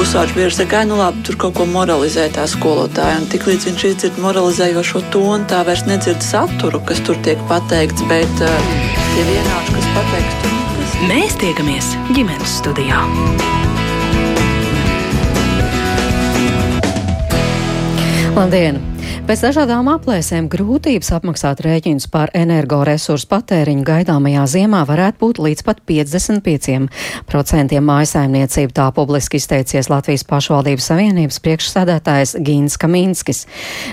pusauģis bieži saka, nu labi, tur kaut ko moralizē tā skolotāja. Un tiklīdz viņš izdzird moralizējošo tonu, tā vairs nedzird saturu, kas tur tiek pateikts, bet uh, tie vienādi, kas pateikts, tur nekas. Mēs tiekamies ģimenes studijā. Labdien! Pēc dažādām aplēsēm grūtības apmaksāt rēķinus par energoresursu patēriņu gaidāmajā ziemā varētu būt līdz pat 55% mājasaimniecību. Tā publiski izteicies Latvijas pašvaldības savienības priekšsēdētājs Gīns Kaminskis.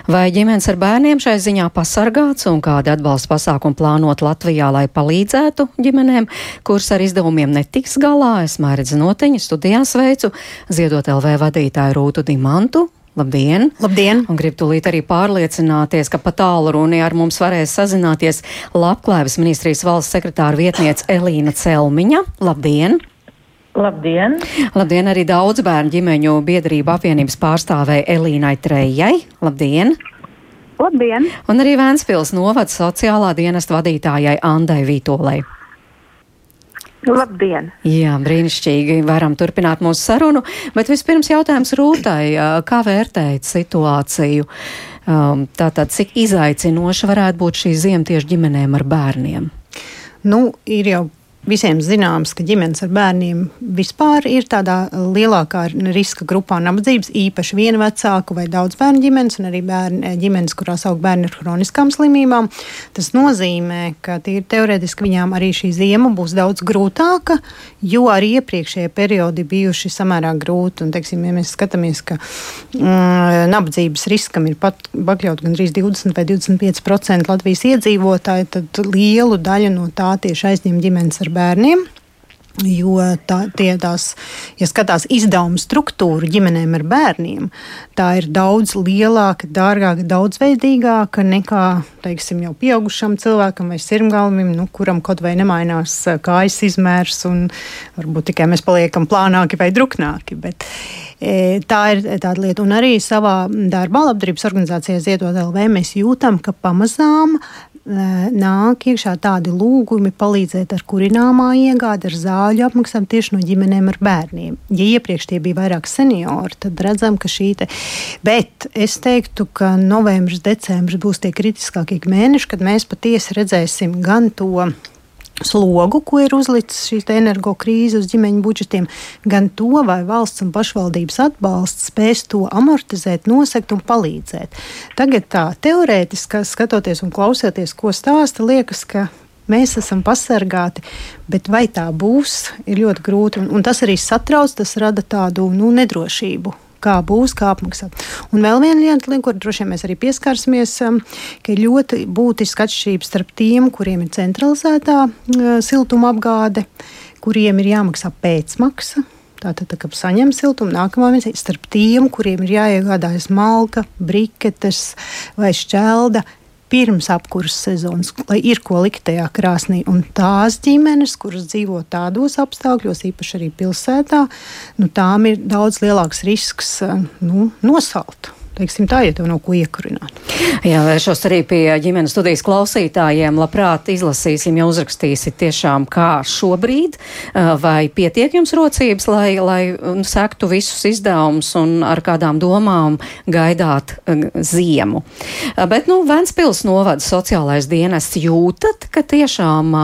Vai ģimenes ar bērniem šai ziņā pasargāts un kādi atbalsta pasākumi plānot Latvijā, lai palīdzētu ģimenēm, kuras ar izdevumiem netiks galā? Es Mairidz Noteņa studijā sveicu Ziedot LV vadītāju Rūtu Dimantu Labdien! Labdien! Un gribu tūlīt arī pārliecināties, ka pa tālu runi ar mums varēs sazināties Labklājības ministrijas valsts sekretāra vietniece Elīna Celmiņa. Labdien! Labdien! Labdien arī daudz bērnu ģimeņu biedrību apvienības pārstāvēja Elīnai Trejai. Labdien! Labdien! Un arī Vēnspils novads sociālā dienesta vadītājai Andai Vītolai. Labdien! Jā, brīnišķīgi. Varam turpināt mūsu sarunu, bet vispirms jautājums Rūtai. Kā vērtējat situāciju? Tātad, cik izaicinoša varētu būt šī ziema tieši ģimenēm ar bērniem? Nu, ir jau visiem zināms, ka ģimenes ar bērniem vispār ir tādā lielākā riska grupā nabadzības, īpaši viena vecāku vai daudz bērnu ģimenes, un arī bērni, ģimenes, kurās aug bērni ar kroniskām slimībām. Tas nozīmē, ka tīri teorētiski viņām arī šī ziema būs daudz grūtāka, jo arī iepriekšējie periodi bijuši samērā grūti. Un, teiksim, ja mēs skatāmies, ka mm, nabadzības riskam ir pat pakļaut gandrīz 20 vai 25% Latvijas iedzīvotāji, tad lielu daļu no tā tieši aizņem ģimenes ar bērniem bērniem. Jo tā, tie tās, ja skatās izdevumu struktūru ģimenēm ar bērniem, tā ir daudz lielāka, dārgāka, daudzveidīgāka nekā, teiksim, jau pieaugušam cilvēkam vai sirmgalvim, nu, kuram kaut vai nemainās kājas izmērs un varbūt tikai mēs paliekam plānāki vai druknāki. Bet, e, Tā ir tāda lieta, un arī savā darba labdarības organizācijā Ziedot LV mēs jūtam, ka pamazām nāk iekšā tādi lūgumi palīdzēt ar kurināmā iegādi, ar zāļu apmaksājumu tieši no ģimenēm ar bērniem. Ja iepriekš tie bija vairāk seniori, tad redzam, ka šī te. Bet es teiktu, ka novembris, decembris būs tie kritiskākie mēneši, kad mēs patiesi redzēsim gan to slogu, ko ir uzlicis šī energo krīze uz ģimeņu budžetiem, gan to, vai valsts un pašvaldības atbalsts spēs to amortizēt, nosegt un palīdzēt. Tagad tā teorētiski skatoties un klausoties, ko stāsta, liekas, ka mēs esam pasargāti, bet vai tā būs, ir ļoti grūti. Un, un tas arī satrauc, tas rada tādu nu, nedrošību kā būs, kā apmaksāt. Un vēl viena lieta, kur droši vien mēs arī pieskarsimies, um, ka ir ļoti būtiska atšķirība starp tiem, kuriem ir centralizētā uh, siltuma apgāde, kuriem ir jāmaksā pēcmaksa. Tātad, tā, kad saņem siltumu, nākamā mēnesī starp tiem, kuriem ir jāiegādājas malka, briketes vai šķelda, pirms apkurses sezonas, lai ir ko likt tajā krāsnī. Un tās ģimenes, kuras dzīvo tādos apstākļos, īpaši arī pilsētā, nu, tām ir daudz lielāks risks nu, nosalt teiksim, tā, ja tev nav ko iekurināt. Jā, vēršos arī pie ģimenes studijas klausītājiem. Labprāt, izlasīsim, ja uzrakstīsiet tiešām, kā šobrīd, vai pietiek jums rocības, lai, lai sektu visus izdevumus un ar kādām domām gaidāt ziemu. Bet, nu, Ventspils novada sociālais dienests jūtat, ka tiešām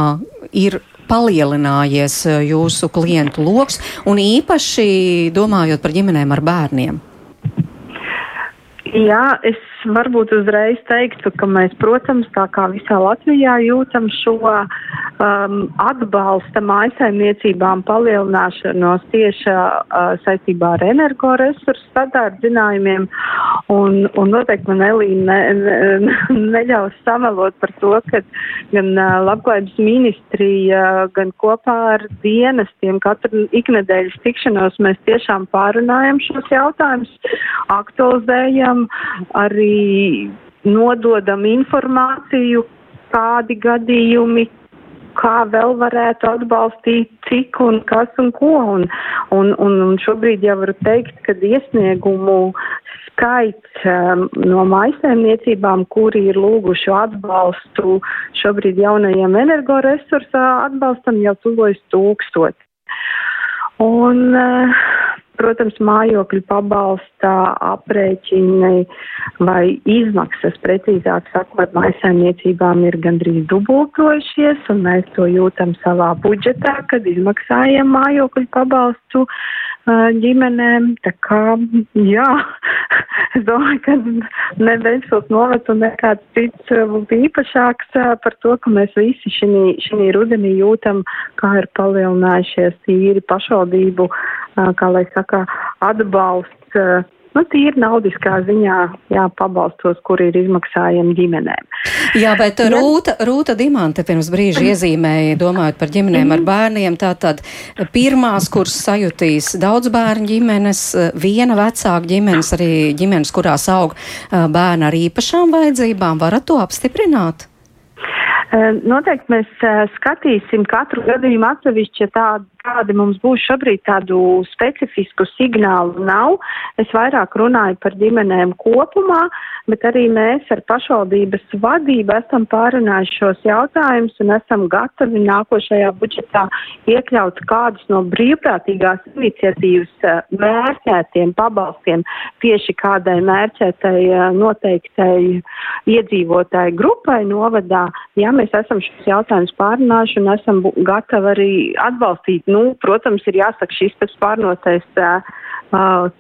ir palielinājies jūsu klientu lokus, un īpaši domājot par ģimenēm ar bērniem? Jā, es varbūt uzreiz teiktu, ka mēs, protams, tā kā visā Latvijā jūtam šo um, atbalsta mājasaimniecībām palielināšanos tieši uh, saistībā ar energoresursu sadārdzinājumiem. Un, un noteikti man Elīna ne, ne, neļaus samelot par to, ka gan uh, labklājības ministrija, gan kopā ar dienestiem katru iknedēļas tikšanos mēs tiešām pārunājam šos jautājumus, aktualizējam arī nododam informāciju, kādi gadījumi, kā vēl varētu atbalstīt, cik un kas un ko. Un, un, un, un šobrīd jau varu teikt, ka iesniegumu skaits um, no maisēmniecībām, kuri ir lūguši atbalstu šobrīd jaunajiem energoresursu atbalstam, jau tuvojas tūkstoši. Un, uh, protams, mājokļu pabalsta aprēķini vai izmaksas, precīzāk sakot, maisaimniecībām ir gandrīz dubultojušies, un mēs to jūtam savā budžetā, kad izmaksājam mājokļu pabalstu ģimenēm. Tā kā, jā, es domāju, ka ne Ventspils novads un nekāds cits būtu īpašāks par to, ka mēs visi šī rudenī jūtam, kā ir palielinājušies tīri pašvaldību, kā lai saka, atbalsts nu, tīri naudiskā ziņā jā, pabalstos, kur ir izmaksājami ģimenēm. Jā, bet Rūta, Rūta Dimante pirms brīža iezīmēja, domājot par ģimenēm ar bērniem, tātad pirmās, kuras sajutīs daudz bērnu ģimenes, viena vecāka ģimenes, arī ģimenes, kurās aug bērni ar īpašām vajadzībām, varat to apstiprināt? Noteikti mēs skatīsim katru gadījumu atsevišķi, ja tāda kādi mums būs šobrīd tādu specifisku signālu nav. Es vairāk runāju par ģimenēm kopumā, bet arī mēs ar pašvaldības vadību esam pārunājuši šos jautājumus un esam gatavi nākošajā budžetā iekļaut kādus no brīvprātīgās iniciatīvas eh, mērķētiem pabalstiem tieši kādai mērķētai eh, noteiktai iedzīvotāju grupai novadā. Jā, mēs esam šos jautājumus pārunājuši un esam gatavi arī atbalstīt nu, protams, ir jāsaka šis tas pārnotais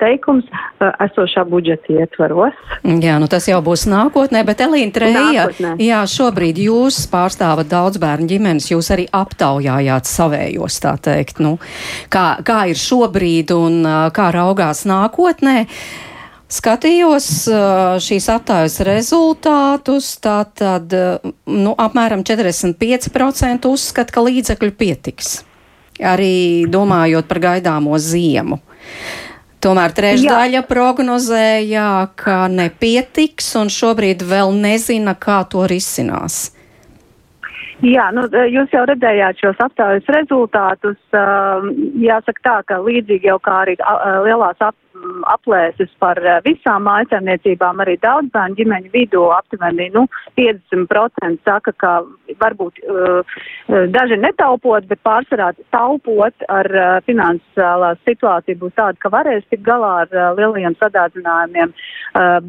teikums esošā budžeta ietvaros. Jā, nu tas jau būs nākotnē, bet Elīna Treja, jā, šobrīd jūs pārstāvat daudz bērnu ģimenes, jūs arī aptaujājāt savējos, tā teikt, nu, kā, kā ir šobrīd un kā raugās nākotnē. Skatījos šīs aptājas rezultātus, tātad nu, apmēram 45% uzskata, ka līdzekļu pietiks arī domājot par gaidāmo ziemu. Tomēr trešdaļa Jā. prognozēja, ka nepietiks un šobrīd vēl nezina, kā to risinās. Jā, nu, jūs jau redzējāt šos aptaujas rezultātus. Jāsaka tā, ka līdzīgi jau kā arī lielās ap, aplēses par eh, visām mājasēmniecībām, arī daudz bērnu ģimeņu vidū aptuveni nu, 50% saka, ka varbūt uh, daži netaupot, bet pārsvarā taupot ar uh, finansiālā situācija būs tāda, ka varēs tikt galā ar lielajiem sadādzinājumiem.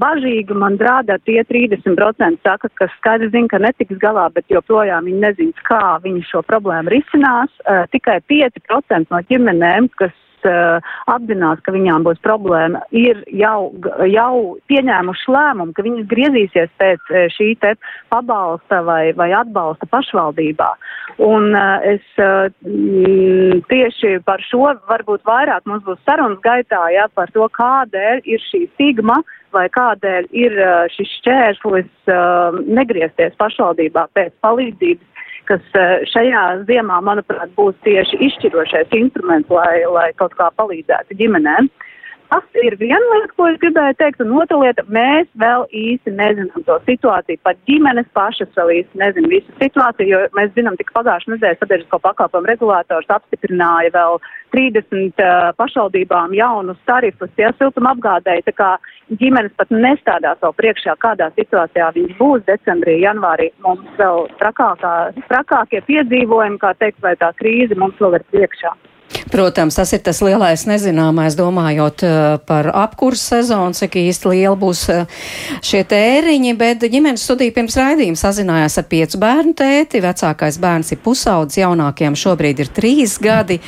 Bažīgi man rāda tie 30% saka, ka skaidri zina, ka netiks galā, bet joprojām viņi nezina, kā viņi šo problēmu risinās. Tikai 5% no ģimenēm, kas uh, apzinās, ka viņām būs problēma, ir jau, jau pieņēmuši lēmumu, ka viņas griezīsies pēc uh, šī te pabalsta vai, vai atbalsta pašvaldībā. Un uh, es uh, tieši par šo varbūt vairāk mums būs sarunas gaitā, ja, par to, kādēļ ir šī stigma vai kādēļ ir šis šķērslis uh, negriezties pašvaldībā pēc palīdzības kas eh, šajā ziemā, manuprāt, būs tieši izšķirošais instruments, lai, lai kaut kā palīdzētu ģimenēm. Tas ir viena lieta, ko es gribēju teikt, un otra lieta, mēs vēl īsti nezinām to situāciju. Pat ģimenes pašas vēl īsti nezina visu situāciju, jo mēs zinām, tik pagājušajā nedēļā sabiedrisko pakalpojumu regulātors apstiprināja vēl 30 uh, pašvaldībām jaunus tarifus, ja siltuma apgādēji, tā kā ģimenes pat nestādās vēl priekšā, kādā situācijā viņas būs decembrī, janvārī. Mums vēl trakākā, trakākie piedzīvojumi, kā teikt, vai tā krīze mums vēl ir priekšā. Protams, tas ir tas lielais nezināmais, domājot uh, par apkursu sezonu, cik īsti liela būs uh, šie tēriņi, bet ģimenes studija pirms raidījuma sazinājās ar piecu bērnu tēti. Vecākais bērns ir pusaudzis, jaunākajam šobrīd ir trīs gadi.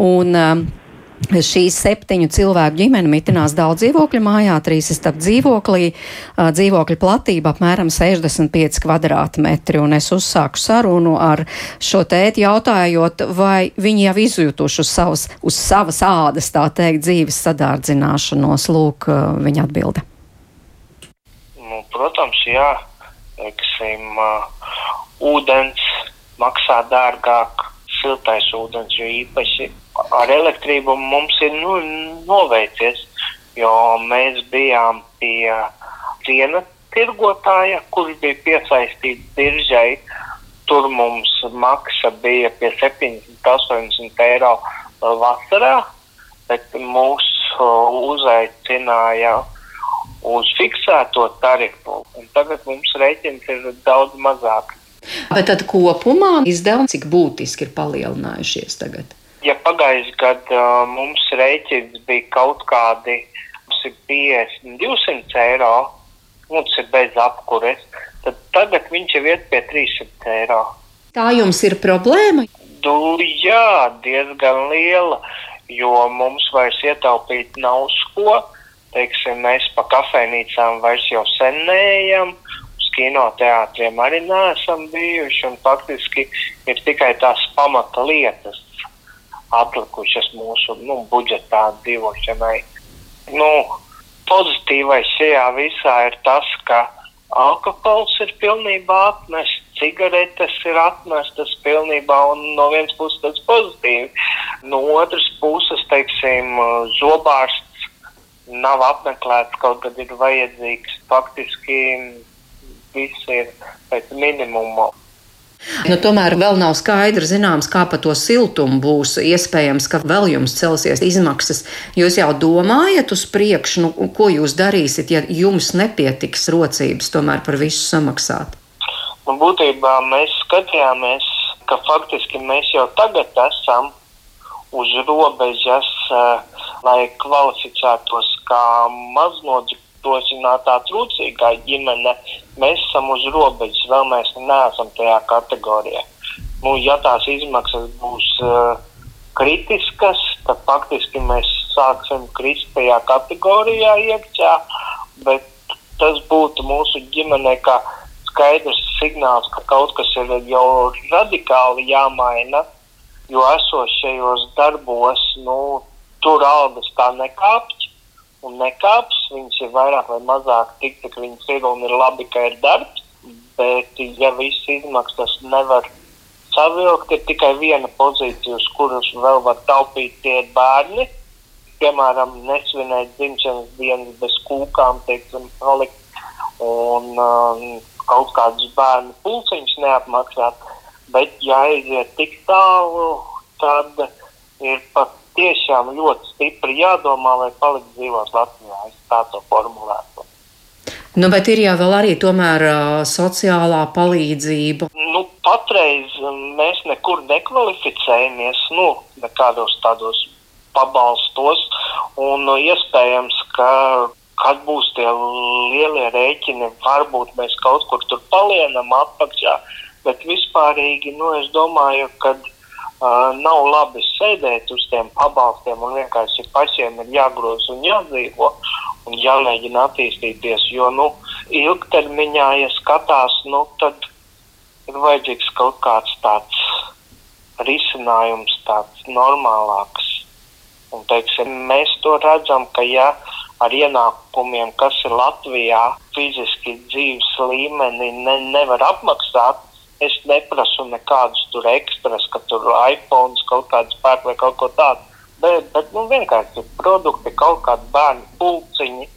Un, uh, Šīs septiņu cilvēku ģimene mitinās daudz dzīvokļu mājā, trīs istab dzīvoklī, dzīvokļa platība apmēram 65 kvadrātmetri, un es uzsāku sarunu ar šo tēti jautājot, vai viņi jau izjutuši uz savas, uz savas ādas, tā teikt, dzīves sadārdzināšanos. Lūk, viņa atbilde. Nu, protams, jā, teiksim, uh, ūdens maksā dārgāk, siltais ūdens jo īpaši ar elektrību mums ir nu, noveicies, jo mēs bijām pie ciena tirgotāja, kurš bija piesaistīts biržai. Tur mums maksa bija pie 70-80 eiro vasarā, bet mūs uzaicināja uz fiksēto tarifu. Tagad mums rēķins ir daudz mazāks. Bet tad kopumā izdevumi cik būtiski ir palielinājušies tagad? Pagājušajā gadā uh, mums rēķins bija kaut kādi 50, 200 eiro, un tas ir bez apkures, tad tagad viņš jau iet pie 300 eiro. Tā jums ir problēma? Du, jā, diezgan liela, jo mums vairs ietaupīt nav uz ko. Teiksim, mēs pa kafejnīcām vairs jau senējam, uz kinoteātriem arī neesam bijuši, faktiski ir tikai tās pamata lietas atlikušas mūsu nu, budžetā dzīvošanai. Nu, pozitīvais šajā visā ir tas, ka alkohols ir pilnībā atnests, cigaretes ir atnestas pilnībā, un no vienas puses tas pozitīvi. No otras puses, teiksim, zobārsts nav apmeklēts, kaut kad ir vajadzīgs. Faktiski viss ir pēc minimuma. Nu, tomēr vēl nav skaidrs, zināms, kā par to siltumu būs. Iespējams, ka vēl jums celsies izmaksas. Jūs jau domājat uz priekšu, nu, ko jūs darīsiet, ja jums nepietiks rocības tomēr par visu samaksāt? Nu, būtībā mēs skatījāmies, ka faktiski mēs jau tagad esam uz robežas, uh, lai kvalificētos kā maznodrošinātā trūcīgā ģimene. Mēs esam uz robežas, vēl mēs neesam tajā kategorijā. Nu, ja tās izmaksas būs uh, kritiskas, tad faktiski mēs sāksim krist tajā kategorijā iekšā, bet tas būtu mūsu ģimenei kā skaidrs signāls, ka kaut kas ir jau radikāli jāmaina jo esošajos darbos, nu, tur algas tā nekāpj un nekāps. Viņas ir vairāk vai mazāk tik, cik viņas un ir labi, ka ir darbs. Bet, ja visas izmaksas nevar savilkt, ir tikai viena pozīcija, uz kuras vēl var taupīt tie bērni. Piemēram, nesvinēt dzimšanas dienas bez kūkām, teiksim, palikt un um, kaut kādus bērnu pulciņus neapmaksāt bet ja aiziet tik tālu, tad ir patiešām ļoti stipri jādomā, lai palikt dzīvot Latvijā. Es tā to formulētu. Nu, bet ir jau arī tomēr sociālā palīdzība. Nu, patreiz mēs nekur nekvalificējamies, nu, nekādos tādos pabalstos, un nu, iespējams, ka kad būs tie lielie rēķini, varbūt mēs kaut kur tur palienam atpakaļ, bet vispārīgi nu, es domāju, ka uh, nav labi sēdēt uz tiem pabalstiem un vienkārši pašiem ir jāgroza un jādzīvo un jāmēģina attīstīties. Jo nu, ilgtermiņā, ja skatās, nu, tad ir vajadzīgs kaut kāds tāds risinājums, tāds normālāks. Un, teiksim, mēs to redzam, ka ja ar ienākumiem, kas ir Latvijā, fiziski dzīves līmeni ne, nevar apmaksāt, es neprasu nekādus tur ekstras, ka tur iPhone kaut kāds pērk vai kaut ko tādu. Bet, bet nu, vienkārši produkti, kaut kādi bērnu pulciņi.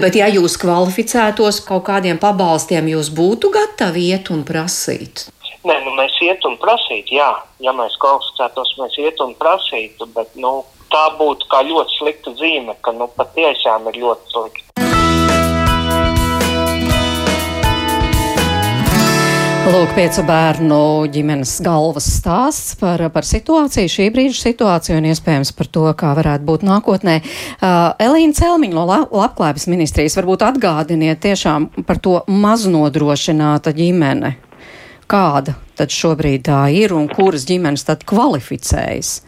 Bet, ja jūs kvalificētos kaut kādiem pabalstiem, jūs būtu gatavi iet un prasīt? Nē, nu, mēs iet un prasītu, jā. Ja mēs kvalificētos, mēs iet un prasītu, bet nu, tā būtu kā ļoti slikta zīme, ka nu, patiešām ir ļoti slikti. Lūk, piecu bērnu ģimenes galvas stāsts par, par situāciju, šī brīža situāciju un iespējams par to, kā varētu būt nākotnē. Uh, Elīna Celmiņa no Labklājības ministrijas varbūt atgādiniet tiešām par to maznodrošināta ģimene. Kāda tad šobrīd tā ir un kuras ģimenes tad kvalificējas?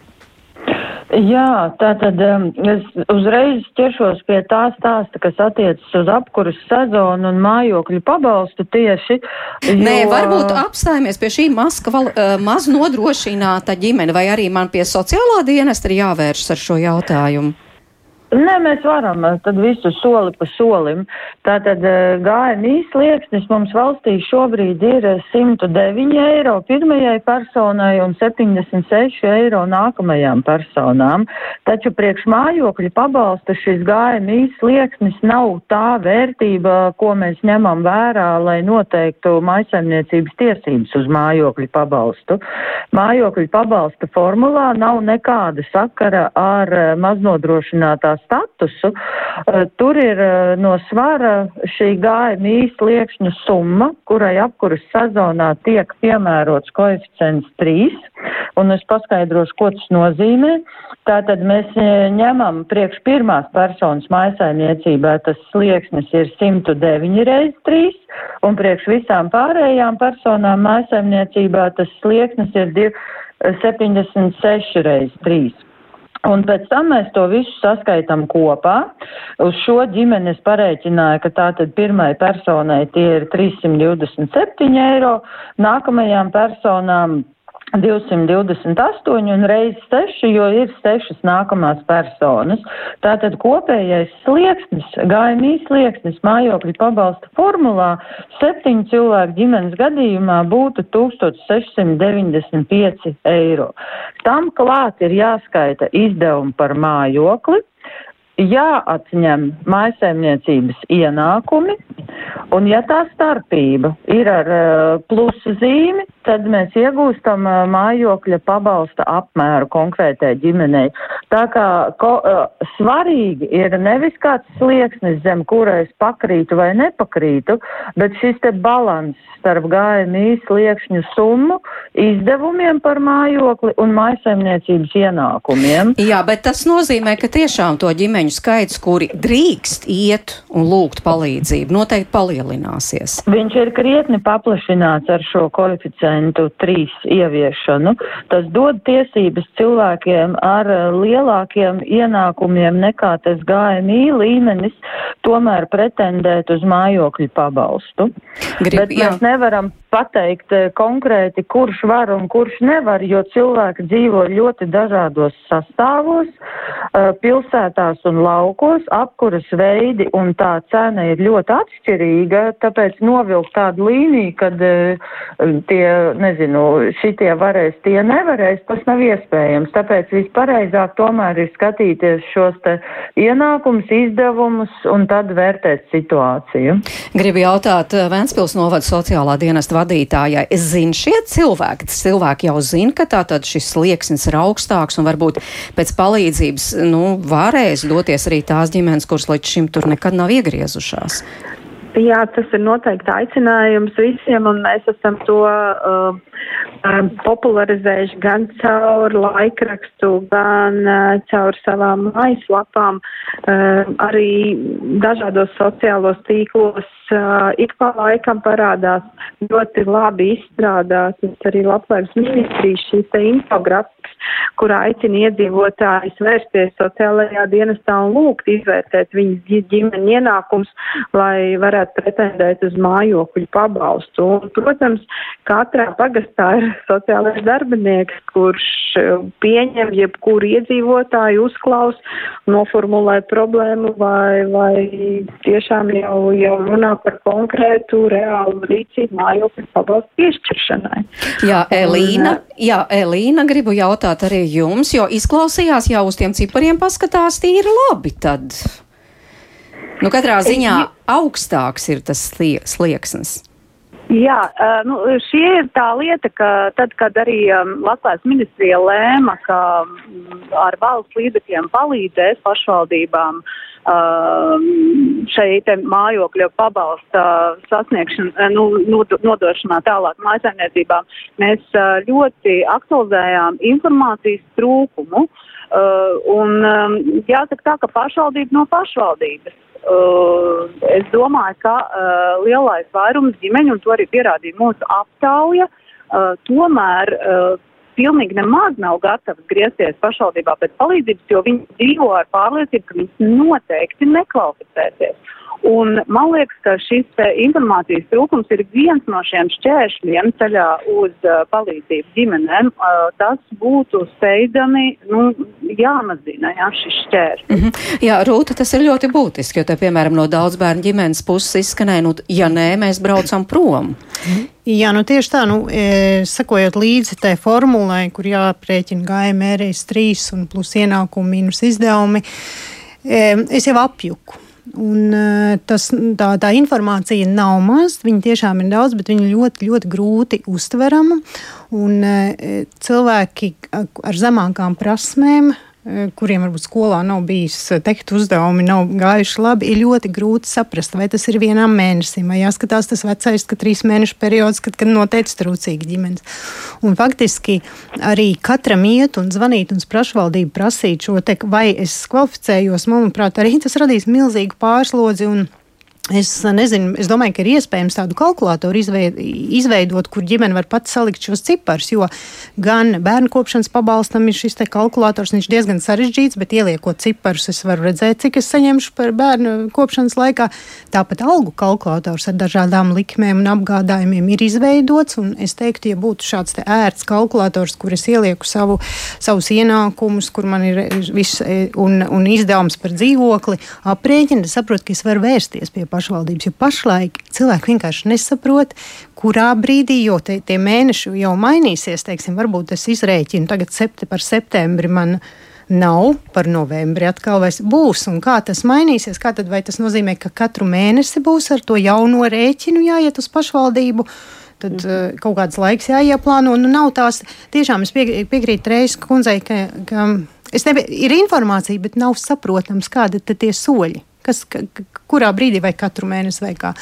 Jā, tā tad um, es uzreiz ķeršos pie tā stāsta, kas attiecas uz apkuras sezonu un mājokļu pabalstu tieši. Jo... Nē, varbūt apstājamies pie šī maska, val, uh, maz nodrošināta ģimene, vai arī man pie sociālā dienesta ir jāvēršas ar šo jautājumu? Nē, mēs varam, tad visu soli pa solim. Tātad GMI slieksnis mums valstī šobrīd ir 109 eiro pirmajai personai un 76 eiro nākamajām personām. Taču priekš mājokļu pabalsta šis GMI slieksnis nav tā vērtība, ko mēs ņemam vērā, lai noteiktu maisaimniecības tiesības uz mājokļu pabalstu. Mājokļu pabalsta formulā nav nekāda sakara ar maznodrošinātās statusu, tur ir no svara šī GMI sliekšņu summa, kurai apkuras sezonā tiek piemērots koeficients 3, un es paskaidrošu, ko tas nozīmē. Tātad mēs ņemam priekš pirmās personas maisaimniecībā, tas slieksnis ir 109 reiz 3, un priekš visām pārējām personām maisaimniecībā tas slieksnis ir 76 reiz 3. Un pēc tam mēs to visu saskaitam kopā. Uz šo ģimeni es pareiķināju, ka tātad pirmai personai tie ir 327 eiro, nākamajām personām 228 un reiz 6, jo ir 6 nākamās personas. Tātad kopējais slieksnis, GMI slieksnis mājokļu pabalsta formulā septiņu cilvēku ģimenes gadījumā būtu 1695 eiro. Tam klāt ir jāskaita izdevumi par mājokli, jāatņem maisaimniecības ienākumi, un ja tā starpība ir ar uh, plusu zīmi, tad mēs iegūstam uh, mājokļa pabalsta apmēru konkrētai ģimenei. Tā kā ko, uh, svarīgi ir nevis kāds slieksnis, zem kura es pakrītu vai nepakrītu, bet šis te balans starp GMI sliekšņu summu, izdevumiem par mājokli un maisaimniecības ienākumiem. Jā, bet tas nozīmē, ka tiešām to ģimeņu skaits, kuri drīkst iet un lūgt palīdzību, noteikti palielināsies. Viņš ir krietni paplašināts ar šo koeficientu trīs ieviešanu. Tas dod tiesības cilvēkiem ar lielākiem ienākumiem nekā tas GMI līmenis tomēr pretendēt uz mājokļu pabalstu. Grib, Bet mēs jā nevaram pateikt eh, konkrēti, kurš var un kurš nevar, jo cilvēki dzīvo ļoti dažādos sastāvos, eh, pilsētās un laukos, apkuras veidi un tā cena ir ļoti atšķirīga, tāpēc novilkt tādu līniju, kad eh, tie, nezinu, šitie varēs, tie nevarēs, tas nav iespējams. Tāpēc vispareizāk tomēr ir skatīties šos te ienākums, izdevumus un tad vērtēt situāciju. Gribu jautāt Ventspils novada sociālā dienesta vadītājai. Es zinu, šie cilvēki, cilvēki jau zina, ka tātad šis slieksnis ir augstāks un varbūt pēc palīdzības, nu, varēs doties arī tās ģimenes, kuras līdz šim tur nekad nav iegriezušās. Jā, tas ir noteikti aicinājums visiem, un mēs esam to uh, popularizējuši gan caur laikrakstu, gan uh, caur savām mājaslapām, uh, arī dažādos sociālos tīklos. Uh, ik pa laikam parādās ļoti labi izstrādātas arī labklājības ministrijas šīs infografikas, kur aicina iedzīvotājus vērsties sociālajā dienestā un lūgt izvērtēt viņas ģimeņa ienākums, lai varētu pretendēt uz mājokļu pabalstu. Un, protams, katrā pagastā ir sociālais darbinieks, kurš eh, pieņem jebkuru iedzīvotāju, uzklaus, noformulē problēmu vai, vai tiešām jau, jau runā par konkrētu reālu rīcību mājokļu pabalstu piešķiršanai. Jā, Elīna, jā, Elīna, gribu jautāt arī jums, jo izklausījās jau uz tiem cipariem paskatās tīri labi tad. Nu, katrā ziņā augstāks ir tas slieksnis. Jā, nu, šī ir tā lieta, ka tad, kad arī um, Latvijas ministrija lēma, ka um, ar valsts līdzekļiem palīdzēs pašvaldībām uh, šeit mājokļu pabalsta sasniegšana, nu, nodošanā tālāk mājasēmniecībām, mēs ļoti aktualizējām informācijas trūkumu. Un um, jāsaka tā, ka pašvaldība no pašvaldības Uh, es domāju, ka uh, lielais vairums ģimeņu, un to arī pierādīja mūsu aptauja, uh, tomēr uh, pilnīgi nemaz nav gatavs griezties pašvaldībā pēc palīdzības, jo viņi dzīvo ar pārliecību, ka viņas noteikti nekvalificēsies. Un man liekas, ka šis informācijas trūkums ir viens no šiem šķēršļiem ceļā uz uh, palīdzību ģimenēm. Uh, tas būtu steidzami nu, jāmazina jā, šis šķērslis. Mm -hmm. Jā, Rūta, tas ir ļoti būtiski, jo te, piemēram, no daudz bērnu ģimenes puses izskanēja, nu, ja nē, mēs braucam prom. Mm -hmm. Jā, nu tieši tā, nu, e, sakojot līdzi tai formulai, kur jāprēķina GMRS 3 un plus ienākumi mīnus izdevumi, e, es jau apjuku. Un, eh, tas, tā, tā informācija nav maz, viņa tiešām ir daudz, bet viņa ļoti, ļoti grūti uztverama. Un, eh, cilvēki ar zemākām prasmēm Eh, kuriem varbūt skolā nav bijis eh, teikt uzdevumi, nav gājuši labi, ir ļoti grūti saprast, vai tas ir vienam mēnesim, vai jāskatās tas vecais, ka trīs mēnešu periods, kad, kad noteikti trūcīgi ģimenes. Un faktiski arī katram iet un zvanīt un pašvaldību prasīt šo te, vai es kvalificējos, manuprāt, arī tas radīs milzīgu pārslodzi un Es nezinu, es domāju, ka ir iespējams tādu kalkulātoru izveidot, kur ģimene var pats salikt šos ciparus. Jo gan bērnu kopšanas pabalstam ir šis kalkulators, viņš diezgan sarežģīts, bet ieliekot ciparus, es varu redzēt, cik es saņemšu par bērnu kopšanas laikā. Tāpat algu kalkulators ar dažādām likmēm un apgādājumiem ir izveidots. Es teiktu, ja būtu šāds ērts kalkulators, kur es ielieku savu, savus ienākumus, kur man ir viss e, un, un izdevums par dzīvokli, aprēķini, saprotu, ka es varu vērsties pie pašvaldības. Jo pašlaik cilvēki vienkārši nesaprot, kurā brīdī, jo te, tie mēneši jau mainīsies. Teiksim, varbūt es izrēķinu tagad septi par septembri. Man, nav par novembri atkal vai būs, un kā tas mainīsies, kā tad vai tas nozīmē, ka katru mēnesi būs ar to jauno rēķinu jāiet uz pašvaldību. Tad mm -hmm. kaut kāds laiks jāieplāno. Nu, nav tās, tiešām es pie, piekrītu reizes kundzei, ka, ka es nebiju, ir informācija, bet nav saprotams, kādi ir tie soļi kas, kurā brīdī vai katru mēnesi vai kā.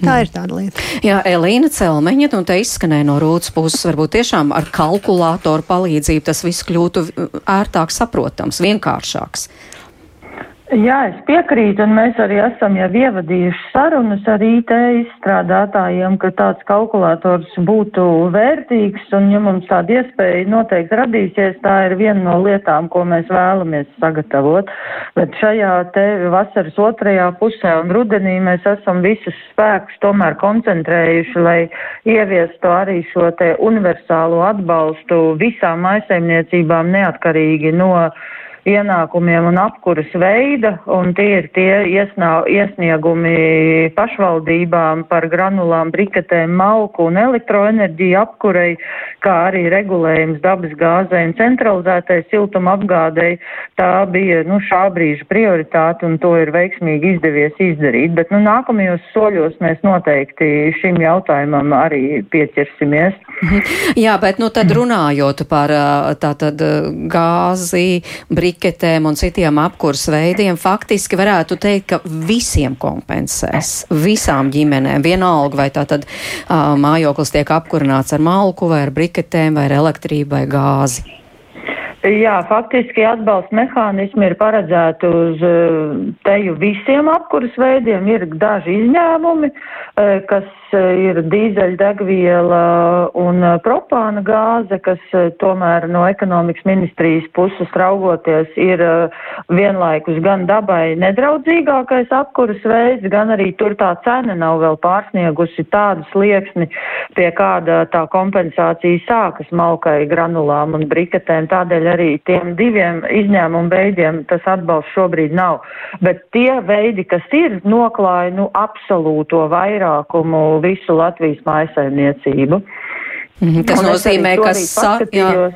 Tā mm. ir tāda lieta. Jā, Elīna Celmeņa, nu te izskanēja no rūtas puses, varbūt tiešām ar kalkulātoru palīdzību tas viss kļūtu ērtāk saprotams, vienkāršāks. Jā, es piekrītu, un mēs arī esam jau ievadījuši sarunas ar IT izstrādātājiem, ka tāds kalkulators būtu vērtīgs, un ja mums tāda iespēja noteikti radīsies, tā ir viena no lietām, ko mēs vēlamies sagatavot. Bet šajā te vasaras otrajā pusē un rudenī mēs esam visus spēkus tomēr koncentrējuši, lai ieviestu arī šo te universālo atbalstu visām maisaimniecībām neatkarīgi no ienākumiem un apkuras veida, un tie ir tie iesnā, iesniegumi pašvaldībām par granulām, briketēm, malku un elektroenerģiju apkurei, kā arī regulējums dabas gāzei un centralizētai siltuma apgādei. Tā bija nu, šā brīža prioritāte, un to ir veiksmīgi izdevies izdarīt. Bet nu, nākamajos soļos mēs noteikti šim jautājumam arī pieķersimies. Jā, bet nu, tad runājot par tātad gāzi, briketēm, un citiem apkurs veidiem, faktiski varētu teikt, ka visiem kompensēs, visām ģimenēm, vienalga vai tā tad uh, mājoklis tiek apkurināts ar malku vai ar briketēm vai ar elektrību vai gāzi. Jā, faktiski atbalsta mehānismi ir paredzēti uz teju visiem apkuras veidiem. Ir daži izņēmumi, kas ir dīzeļdegviela un propāna gāze, kas tomēr no ekonomikas ministrijas puses raugoties ir vienlaikus gan dabai nedraudzīgākais apkuras veids, gan arī tur tā cena nav vēl pārsniegusi tādu slieksni, pie kāda tā kompensācija sākas malkai, granulām un briketēm. Tādēļ arī tiem diviem izņēmumu veidiem tas atbalsts šobrīd nav. Bet tie veidi, kas ir, noklāja nu absolūto vairākumu visu Latvijas mājasaimniecību. Mm -hmm. Tas Un nozīmē, ka sa... jā.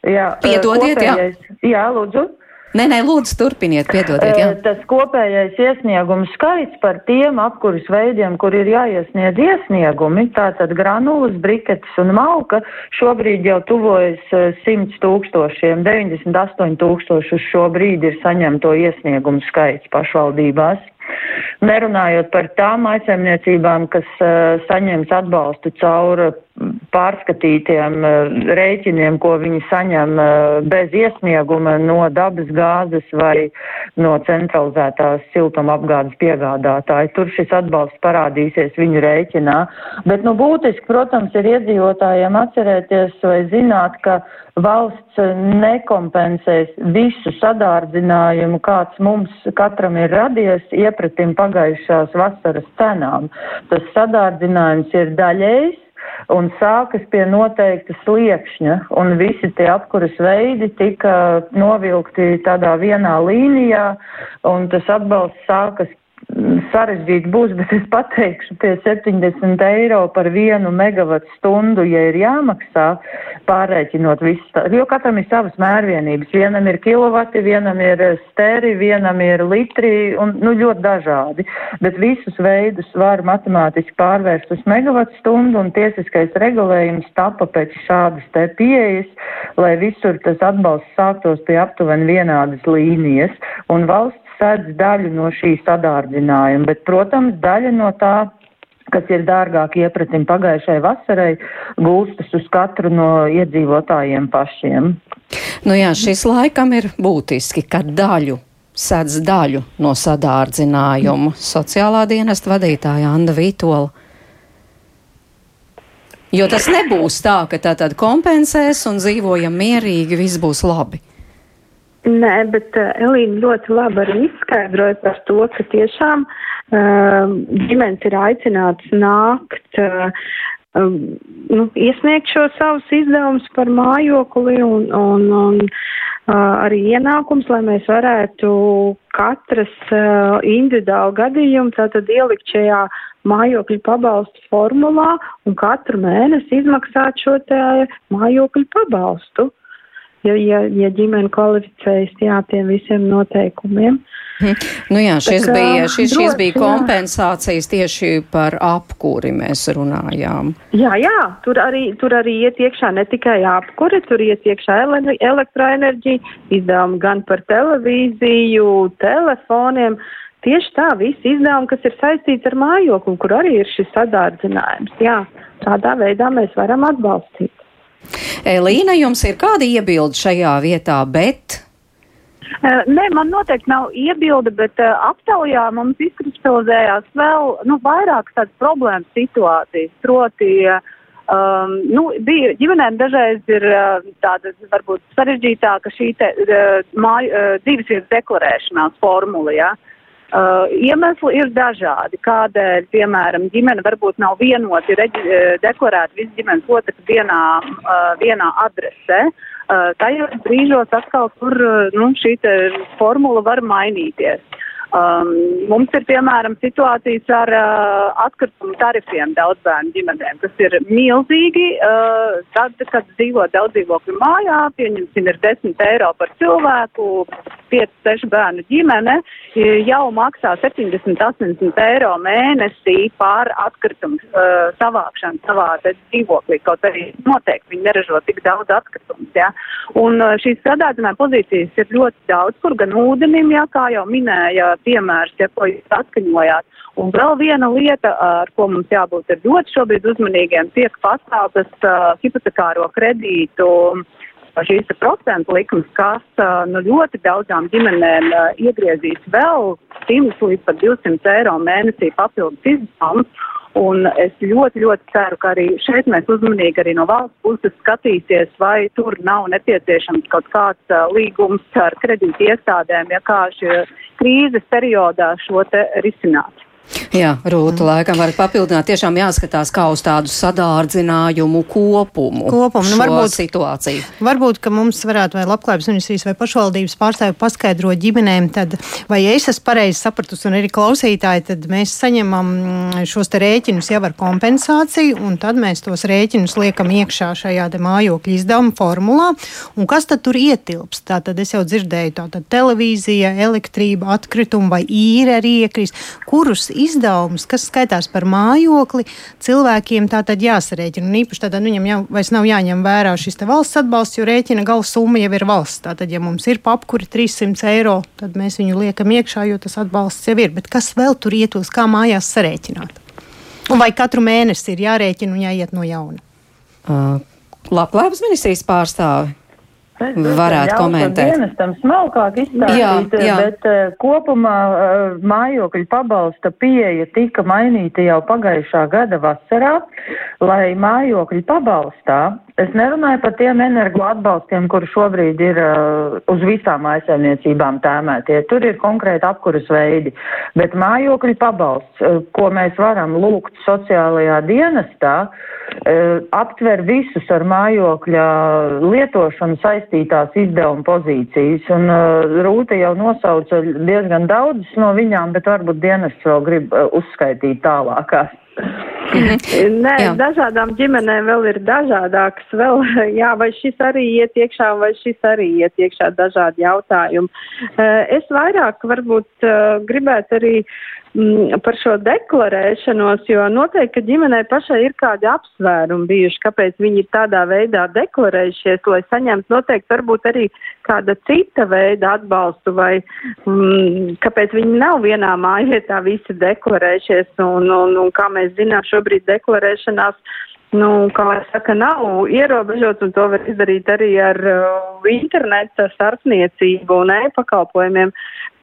Jā, Piedodiet, kopējais, jā. Jā, lūdzu. Nē, nē, lūdzu, turpiniet, piedodiet. Jā. Tas kopējais iesniegumu skaits par tiem apkuras veidiem, kur ir jāiesniedz iesniegumi, tātad granulas, briketes un malka, šobrīd jau tuvojas 100 tūkstošiem, 98 tūkstoši uz šo brīdi ir saņemto iesniegumu skaits pašvaldībās. Nerunājot par tām aizsaimniecībām, kas uh, saņems atbalstu caur pārskatītiem uh, rēķiniem, ko viņi saņem uh, bez iesnieguma no dabas gāzes vai no centralizētās siltuma apgādes piegādātāja. Tur šis atbalsts parādīsies viņu rēķinā. Bet, nu, būtiski, protams, ir iedzīvotājiem atcerēties vai zināt, ka valsts nekompensēs visu sadārdzinājumu, kāds mums katram ir radies iepratim pagājušās vasaras cenām. Tas sadārdzinājums ir daļējs un sākas pie noteikta sliekšņa, un visi tie apkuras veidi tika novilkti tādā vienā līnijā, un tas atbalsts sākas sarežģīti būs, bet es pateikšu, pie 70 eiro par vienu megavatu stundu, ja ir jāmaksā, pārēķinot visu, tā, jo katram ir savas mērvienības. Vienam ir kilovati, vienam ir steri, vienam ir litri, un, nu, ļoti dažādi. Bet visus veidus var matemātiski pārvērst uz megavatu stundu, un tiesiskais regulējums tapa pēc šādas te pieejas, lai visur tas atbalsts sāktos pie aptuveni vienādas līnijas, un valsts sēdz daļu no šī sadārdzinājuma, bet, protams, daļa no tā kas ir dārgāk iepratim pagājušai vasarai, gūstas uz katru no iedzīvotājiem pašiem. Nu jā, šis laikam ir būtiski, ka daļu sēdz daļu no sadārdzinājumu. Sociālā dienesta vadītāja Anna Vītola. Jo tas nebūs tā, ka tā tad kompensēs un dzīvojam mierīgi, viss būs labi. Nē, bet uh, Elīna ļoti labi arī izskaidroja par to, ka tiešām uh, ģimenes ir aicināts nākt, uh, um, nu, iesniegt šo savus izdevumus par mājokli un, un, un uh, arī ienākums, lai mēs varētu katras uh, individuālu gadījumu tātad ielikt šajā mājokļu pabalstu formulā un katru mēnesi izmaksāt šo te mājokļu pabalstu ja, ja, ja ģimene kvalificējas jā, tiem visiem noteikumiem. Hmm. Nu jā, šis, Tā, bija, šis, šis bija kompensācijas tieši par apkuri mēs runājām. Jā, jā, tur arī, tur arī iet iekšā ne tikai apkuri, tur iet iekšā elektroenerģija, izdevumi gan par televīziju, telefoniem. Tieši tā, visi izdevumi, kas ir saistīti ar mājokli, kur arī ir šis sadārdzinājums. Jā, tādā veidā mēs varam atbalstīt. Elīna, jums ir kāda iebilda šajā vietā, bet nē, man noteikti nav iebilde, bet uh, aptaujā mums izkristalizējās vēl nu, vairākas tādas problēmas situācijas. Proti, um, nu, bija, ģimenēm dažreiz ir uh, tāda varbūt sarežģītāka šī te, uh, māju, uh, dzīvesvietas deklarēšanās formula. Ja? Uh, Uh, iemesli ir dažādi, kādēļ, piemēram, ģimene varbūt nav vienoti uh, deklarēta visu ģimenes locekļu vienā, uh, vienā adresē. Uh, tajos brīžos atkal tur uh, nu, šī formula var mainīties. Um, mums ir piemēram situācijas ar uh, atkritumu tarifiem daudz bērnu ģimenēm, kas ir milzīgi. Uh, tad, kad dzīvo daudz dzīvokļu mājā, pieņemsim, ir 10 eiro par cilvēku, 5-6 bērnu ģimene, jau maksā 70-80 eiro mēnesī pār atkritumu uh, savākšanu savā dzīvoklī. Kaut arī noteikti viņi neražo tik daudz atkritumus. Ja? Un uh, šīs sadādzinājuma pozīcijas ir ļoti daudz, kur gan ūdenim, ja, kā jau minēja piemērs, ja, ko jūs atskaņojāt. Un vēl viena lieta, ar ko mums jābūt ļoti šobrīd uzmanīgiem, tiek paceltas uh, hipotekāro kredītu šīs procentu likums, kas uh, nu, ļoti daudzām ģimenēm uh, iegriezīs vēl 100 līdz pat 200 eiro mēnesī papildus izdevumus. Un es ļoti, ļoti ceru, ka arī šeit mēs uzmanīgi arī no valsts puses skatīsies, vai tur nav nepieciešams kaut kāds uh, līgums ar kredīti iestādēm, ja kā šie krīzes periodā šo te risināt. Jā, Rūta, laikam varat papildināt. Tiešām jāskatās kā uz tādu sadārdzinājumu kopumu. Kopumu, nu varbūt situāciju. Varbūt, ka mums varētu vai labklājības ministrijas vai pašvaldības pārstāvi paskaidro ģimenēm, tad vai es esmu pareizi sapratusi un arī klausītāji, tad mēs saņemam šos te rēķinus jau ar kompensāciju un tad mēs tos rēķinus liekam iekšā šajā te mājokļa izdevuma formulā. Un kas tad tur ietilps? Tātad es jau dzirdēju, tātad televīzija, elektrība, atkritumi vai īre arī iekrist. Kurus izdevumus, kas skaitās par mājokli, cilvēkiem tā tad jāsarēķina. Un īpaši tad viņam jau vairs nav jāņem vērā šis valsts atbalsts, jo rēķina gala summa jau ir valsts. Tātad, ja mums ir papkuri 300 eiro, tad mēs viņu liekam iekšā, jo tas atbalsts jau ir. Bet kas vēl tur ietos, kā mājās sarēķināt? Un vai katru mēnesi ir jārēķina un jāiet no jauna? Uh, Labklājības ministrijas pārstāvi varētu komentēt. Dienestam smalkāk izstāstīt, jā, jā. bet uh, kopumā uh, mājokļu pabalsta pieeja tika mainīta jau pagājušā gada vasarā, lai mājokļu pabalstā, es nerunāju par tiem energo atbalstiem, kur šobrīd ir uh, uz visām aizsaimniecībām tēmētie, tur ir konkrēti apkuras veidi, bet mājokļu pabalsts, uh, ko mēs varam lūgt sociālajā dienestā, uh, aptver visus ar mājokļa lietošanu saistību saistītās izdevuma pozīcijas. Un uh, Rūta jau nosauca diezgan daudzas no viņām, bet varbūt dienests vēl grib uh, uzskaitīt tālākās. Nē, jā. dažādām ģimenēm vēl ir dažādākas. Vēl, jā, vai šis arī iet iekšā, vai šis arī iet iekšā dažādi jautājumi. Es vairāk varbūt gribētu arī mm, par šo deklarēšanos, jo noteikti, ka ģimenei pašai ir kādi apsvērumi bijuši, kāpēc viņi ir tādā veidā deklarējušies, lai saņemtu noteikti varbūt arī kāda cita veida atbalstu vai mm, kāpēc viņi nav vienā mājvietā visi deklarējušies un, un, un kā mēs zinām, šobrīd deklarēšanās nu, kā lai saka, nav ierobežots, un to var izdarīt arī ar uh, interneta starpniecību un e-pakalpojumiem.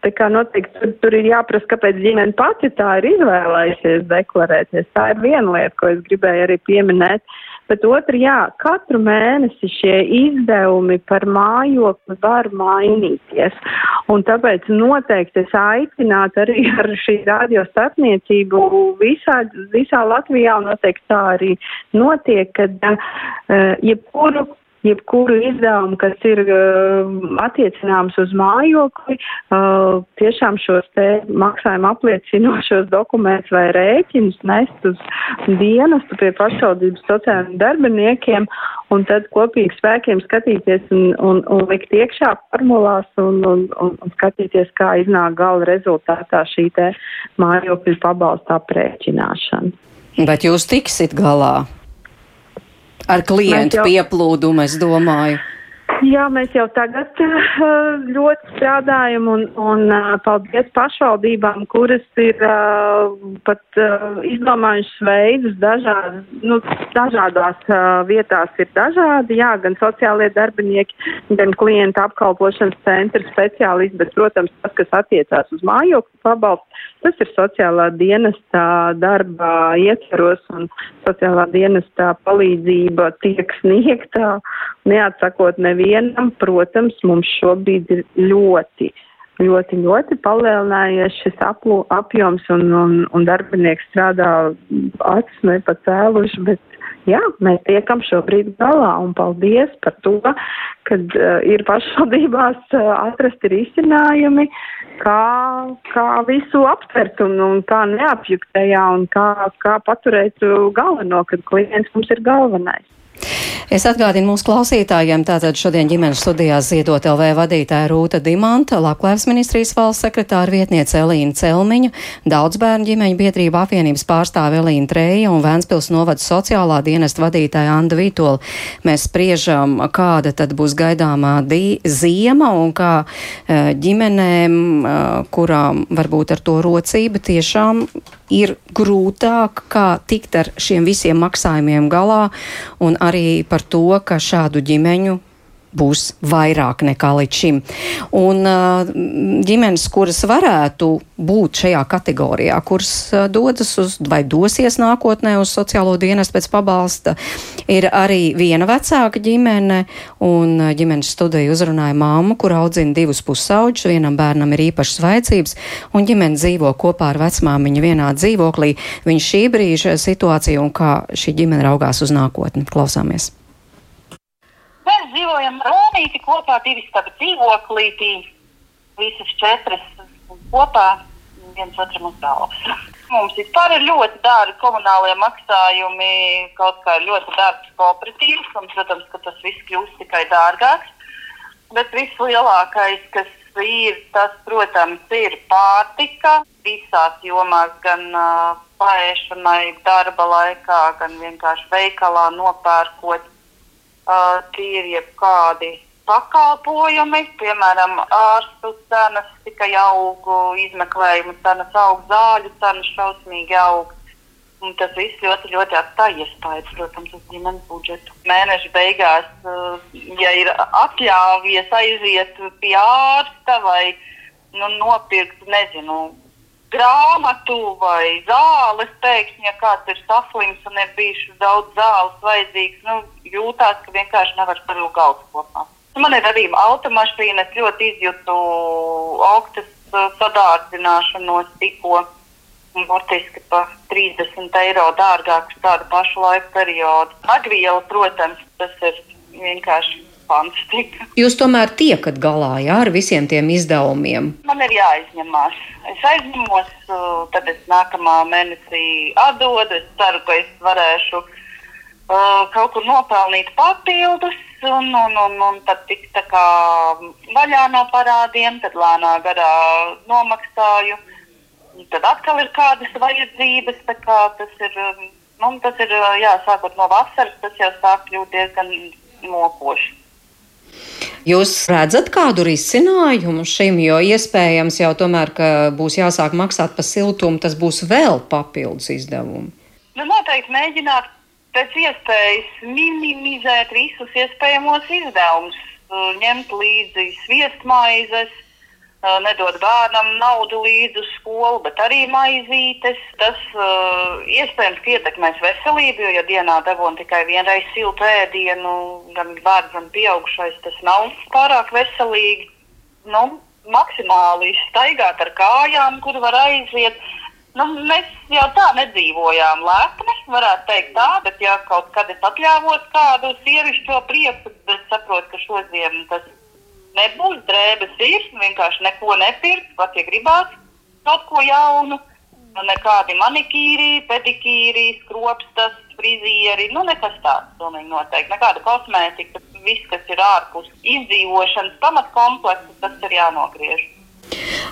Tā kā noteikti tur, tur ir jāprasa, kāpēc ģimene pati tā ir izvēlējusies deklarēties. Tā ir viena lieta, ko es gribēju arī pieminēt. Bet otra, jā, katru mēnesi šie izdevumi par mājokli var mainīties. Un tāpēc noteikti es aicinātu arī ar šī radio starpniecību visā, visā Latvijā, un noteikti tā arī notiek, kad uh, jebkuru jebkuru izdevumu, kas ir uh, attiecināms uz mājokli, uh, tiešām šos te maksājumu apliecinošos dokumentus vai rēķinus nest uz dienestu pie pašvaldības sociālajiem darbiniekiem un tad kopīgi spēkiem skatīties un, un, un likt iekšā formulās un, un, un, un skatīties, kā iznāk gala rezultātā šī te mājokļu pabalsta aprēķināšana. Bet jūs tiksit galā ar klientu jau... pieplūdumu, es domāju. Jā, mēs jau tagad uh, ļoti strādājam un, un uh, paldies pašvaldībām, kuras ir uh, pat izdomājušas veidus dažādas, nu, dažādās vietās ir dažādi, jā, gan sociālie darbinieki, gan klienta apkalpošanas centra speciālisti, bet, protams, tas, kas attiecās uz mājokļu pabalstu, tas ir sociālā dienestā darba ietveros un sociālā dienestā palīdzība tiek sniegta, neatsakot nevienu vienam, protams, mums šobrīd ir ļoti, ļoti, ļoti palielinājies šis aplu, apjoms un, un, un darbinieki strādā acis nepacēluši, bet jā, mēs tiekam šobrīd galā un paldies par to, ka uh, ir pašvaldībās uh, atrasti risinājumi, kā, kā visu aptvert un, un kā neapjukt tajā un kā, kā paturēt galveno, kad klients mums ir galvenais. Es atgādinu mūsu klausītājiem, tātad šodien ģimenes studijās ziedot LV vadītāja Rūta Dimanta, Labklājības ministrijas valsts sekretāra vietniece Elīna Celmiņa, daudzbērnu ģimeņu biedrība apvienības pārstāve Elīna Treja un Vēnspils novada sociālā dienesta vadītāja Anda Vītola. Mēs spriežam, kāda tad būs gaidāmā ziema un kā e, ģimenēm, e, kurām varbūt ar to rocība tiešām ir grūtāk, kā tikt ar šiem visiem maksājumiem galā, un arī par to, ka šādu ģimeņu būs vairāk nekā līdz šim. Un ģimenes, kuras varētu būt šajā kategorijā, kuras dodas uz vai dosies nākotnē uz sociālo dienestu pēc pabalsta, ir arī viena vecāka ģimene, un ģimenes studija uzrunāja māmu, kur audzina divus pusauģus, vienam bērnam ir īpašas vajadzības, un ģimene dzīvo kopā ar vecmāmiņu vienā dzīvoklī. Viņa šī brīža situācija un kā šī ģimene raugās uz nākotni. Klausāmies! Mēs dzīvojam Romīti kopā, divi stabi dzīvoklītī, visas četras kopā, viens otram uz galvas. Mums vispār ir ļoti dārgi komunālie maksājumi, kaut kā ir ļoti dārgs kooperatīvs, un, protams, ka tas viss kļūst tikai dārgāks. Bet vislielākais, kas ir, tas, protams, ir pārtika visās jomās, gan uh, paēšanai, darba laikā, gan vienkārši veikalā nopērkot uh, tie ir jebkādi pakalpojumi, piemēram, ārstu cenas tikai aug, izmeklējumu cenas aug, zāļu cenas šausmīgi aug. Un tas viss ļoti, ļoti atstāja iespējas, protams, uz ģimenes budžetu. Mēneša beigās, ja ir atļāvies aiziet pie ārsta vai nu, nopirkt, nezinu, grāmatu vai zāles, pēkšņi, ja kāds ir saslims un ir bijis daudz zāles vajadzīgs, nu, jūtās, ka vienkārši nevar savilkt galdu kopā. Man ir arī automašīna, es ļoti izjūtu augtas uh, sadārdzināšanos tikko. Burtiski par 30 eiro dārgāk uz tādu pašu laika periodu. Agviela, protams, tas ir vienkārši fantastika. Jūs tomēr tiekat galā jā, ar visiem tiem izdevumiem. Man ir jāizņemās. Es aizņemos, tad es nākamā mēnesī atdodu. Es ceru, ka es varēšu uh, kaut kur nopelnīt papildus. Un, un, un, un tad tikt tā kā vaļā no parādiem, tad lēnā garā nomaksāju. Tad atkal ir kādas vajadzības. Kā tas ir, nu, tas ir jā, sākot no vasaras, tas jau sāk kļūt diezgan mokoši. Jūs redzat kādu risinājumu šim, jo iespējams jau tomēr, ka būs jāsāk maksāt par siltumu, tas būs vēl papildus izdevumi. Nu, noteikti mēģināt pēc iespējas minimizēt visus iespējamos izdevumus, ņemt līdzi sviestmaizes, nedod bērnam naudu līdzi uz skolu, bet arī maizītes. Tas uh, iespējams ietekmēs veselību, jo, ja dienā devon tikai vienreiz siltu ēdienu, gan bērns, gan pieaugušais, tas nav pārāk veselīgi. Nu, maksimāli staigāt ar kājām, kur var aiziet. Nu, mēs jau tā nedzīvojām lepni, varētu teikt tā, bet ja kaut kad es atļāvos kādu sievišķo prieku, tad saprotu, ka šodien tas nebūs drēbes ir, vienkārši neko nepirkt, pat ja gribās kaut ko jaunu. Nu, nekādi manikīri, pedikīri, skropstas, frizieri, nu nekas tāds pilnīgi noteikti. Nekāda kosmētika, viss, kas ir ārpus izdzīvošanas pamatkompleksa, tas ir jānogriež.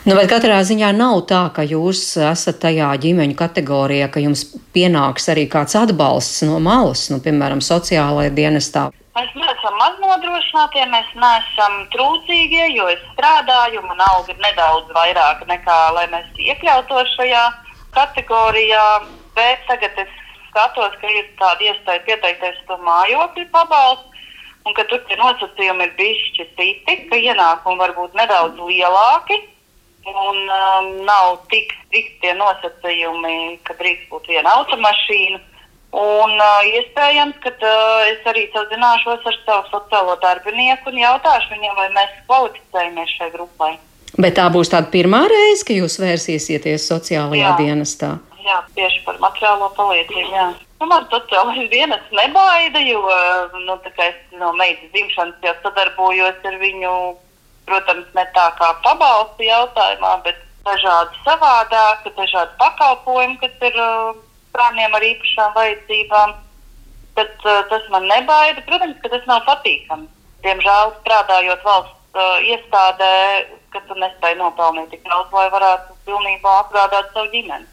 Nu, bet katrā ziņā nav tā, ka jūs esat tajā ģimeņu kategorijā, ka jums pienāks arī kāds atbalsts no malas, nu, piemēram, sociālajā dienestā. Mēs neesam maznodrošinātie, mēs neesam trūcīgie, jo es strādāju, man alga ir nedaudz vairāk nekā, lai mēs iekļautos šajā kategorijā. Bet tagad es skatos, ka ir tāda iespēja pieteikties to mājokļu pabalstu, un ka tur tie nosacījumi ir bijuši citi, ka ienākumi var būt nedaudz lielāki. Un um, nav tik strikti tie nosacījumi, ka drīkst būt viena automašīna. Un uh, iespējams, ka uh, es arī sazināšos ar savu sociālo darbinieku un jautāšu viņam, vai mēs kvalificējamies šai grupai. Bet tā būs tāda pirmā reize, ka jūs vērsīsieties sociālajā jā. dienestā. Jā, tieši par materiālo palīdzību. Jā. Nu, man sociālais dienas nebaida, jo nu, es no meitas dzimšanas jau sadarbojos ar viņu, protams, ne tā kā pabalstu jautājumā, bet dažādi savādāk, dažādi pakalpojumi, kas ir uh, bērniem ar īpašām vajadzībām. Bet, uh, tas man nebaida. Protams, ka tas nav patīkami. Diemžēl strādājot valsts uh, iestādē, ka tu nespēji nopelnīt tik daudz, lai varētu pilnībā apgādāt savu ģimeni.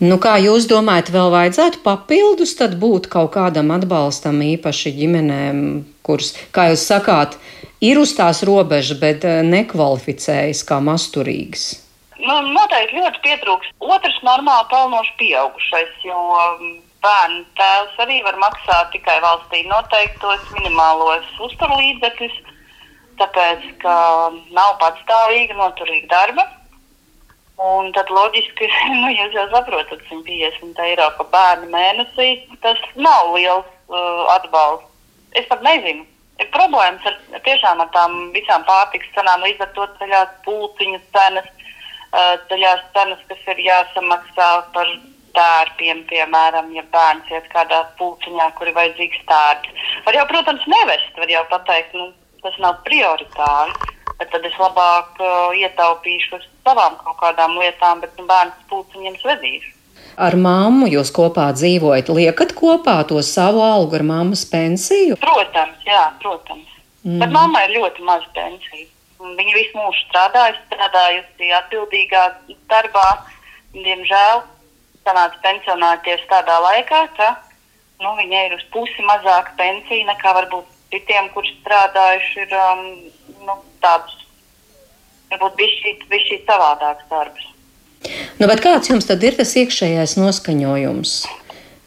Nu, kā jūs domājat, vēl vajadzētu papildus būt kaut kādam atbalstam īpaši ģimenēm, kuras, kā jūs sakāt, ir uz tās robežas, bet uh, nekvalificējas kā masturīgas? Nu, noteikti ļoti pietrūks otrs normāli pelnošs pieaugušais, jo um, bērnu tēvs arī var maksāt tikai valstī noteiktos minimālos uzturlīdzekļus, tāpēc, ka nav patstāvīga, noturīga darba. Un tad loģiski, nu, jūs jau saprotat, 150 eiro par bērnu mēnesī, tas nav liels uh, atbalsts. Es pat nezinu. Ir problēmas ar, tiešām ar tām visām pārtikas cenām, līdz ar to ceļās pulciņu cenas ceļās cenas, kas ir jāsamaksā par tērpiem, piemēram, ja bērns iet kādā pulciņā, kur ir vajadzīgs tērps. Var jau, protams, nevest, var jau pateikt, nu, tas nav prioritāri, bet tad es labāk uh, ietaupīšu uz savām kaut kādām lietām, bet nu, bērns pulciņiem vedīšu. Ar mammu jūs kopā dzīvojat, liekat kopā to savu algu ar mammas pensiju? Protams, jā, protams. Mm. Bet mammai ir ļoti maz pensija. Viņa visu mūžu strādājusi, strādājusi atbildīgā darbā. Diemžēl sanāca pensionēties tādā laikā, ka nu, viņai ir uz pusi mazāka pensija nekā varbūt citiem, kurš strādājuši ir um, nu, tādus, varbūt bija šī savādāks darbs. Nu, kāds jums tad ir tas iekšējais noskaņojums?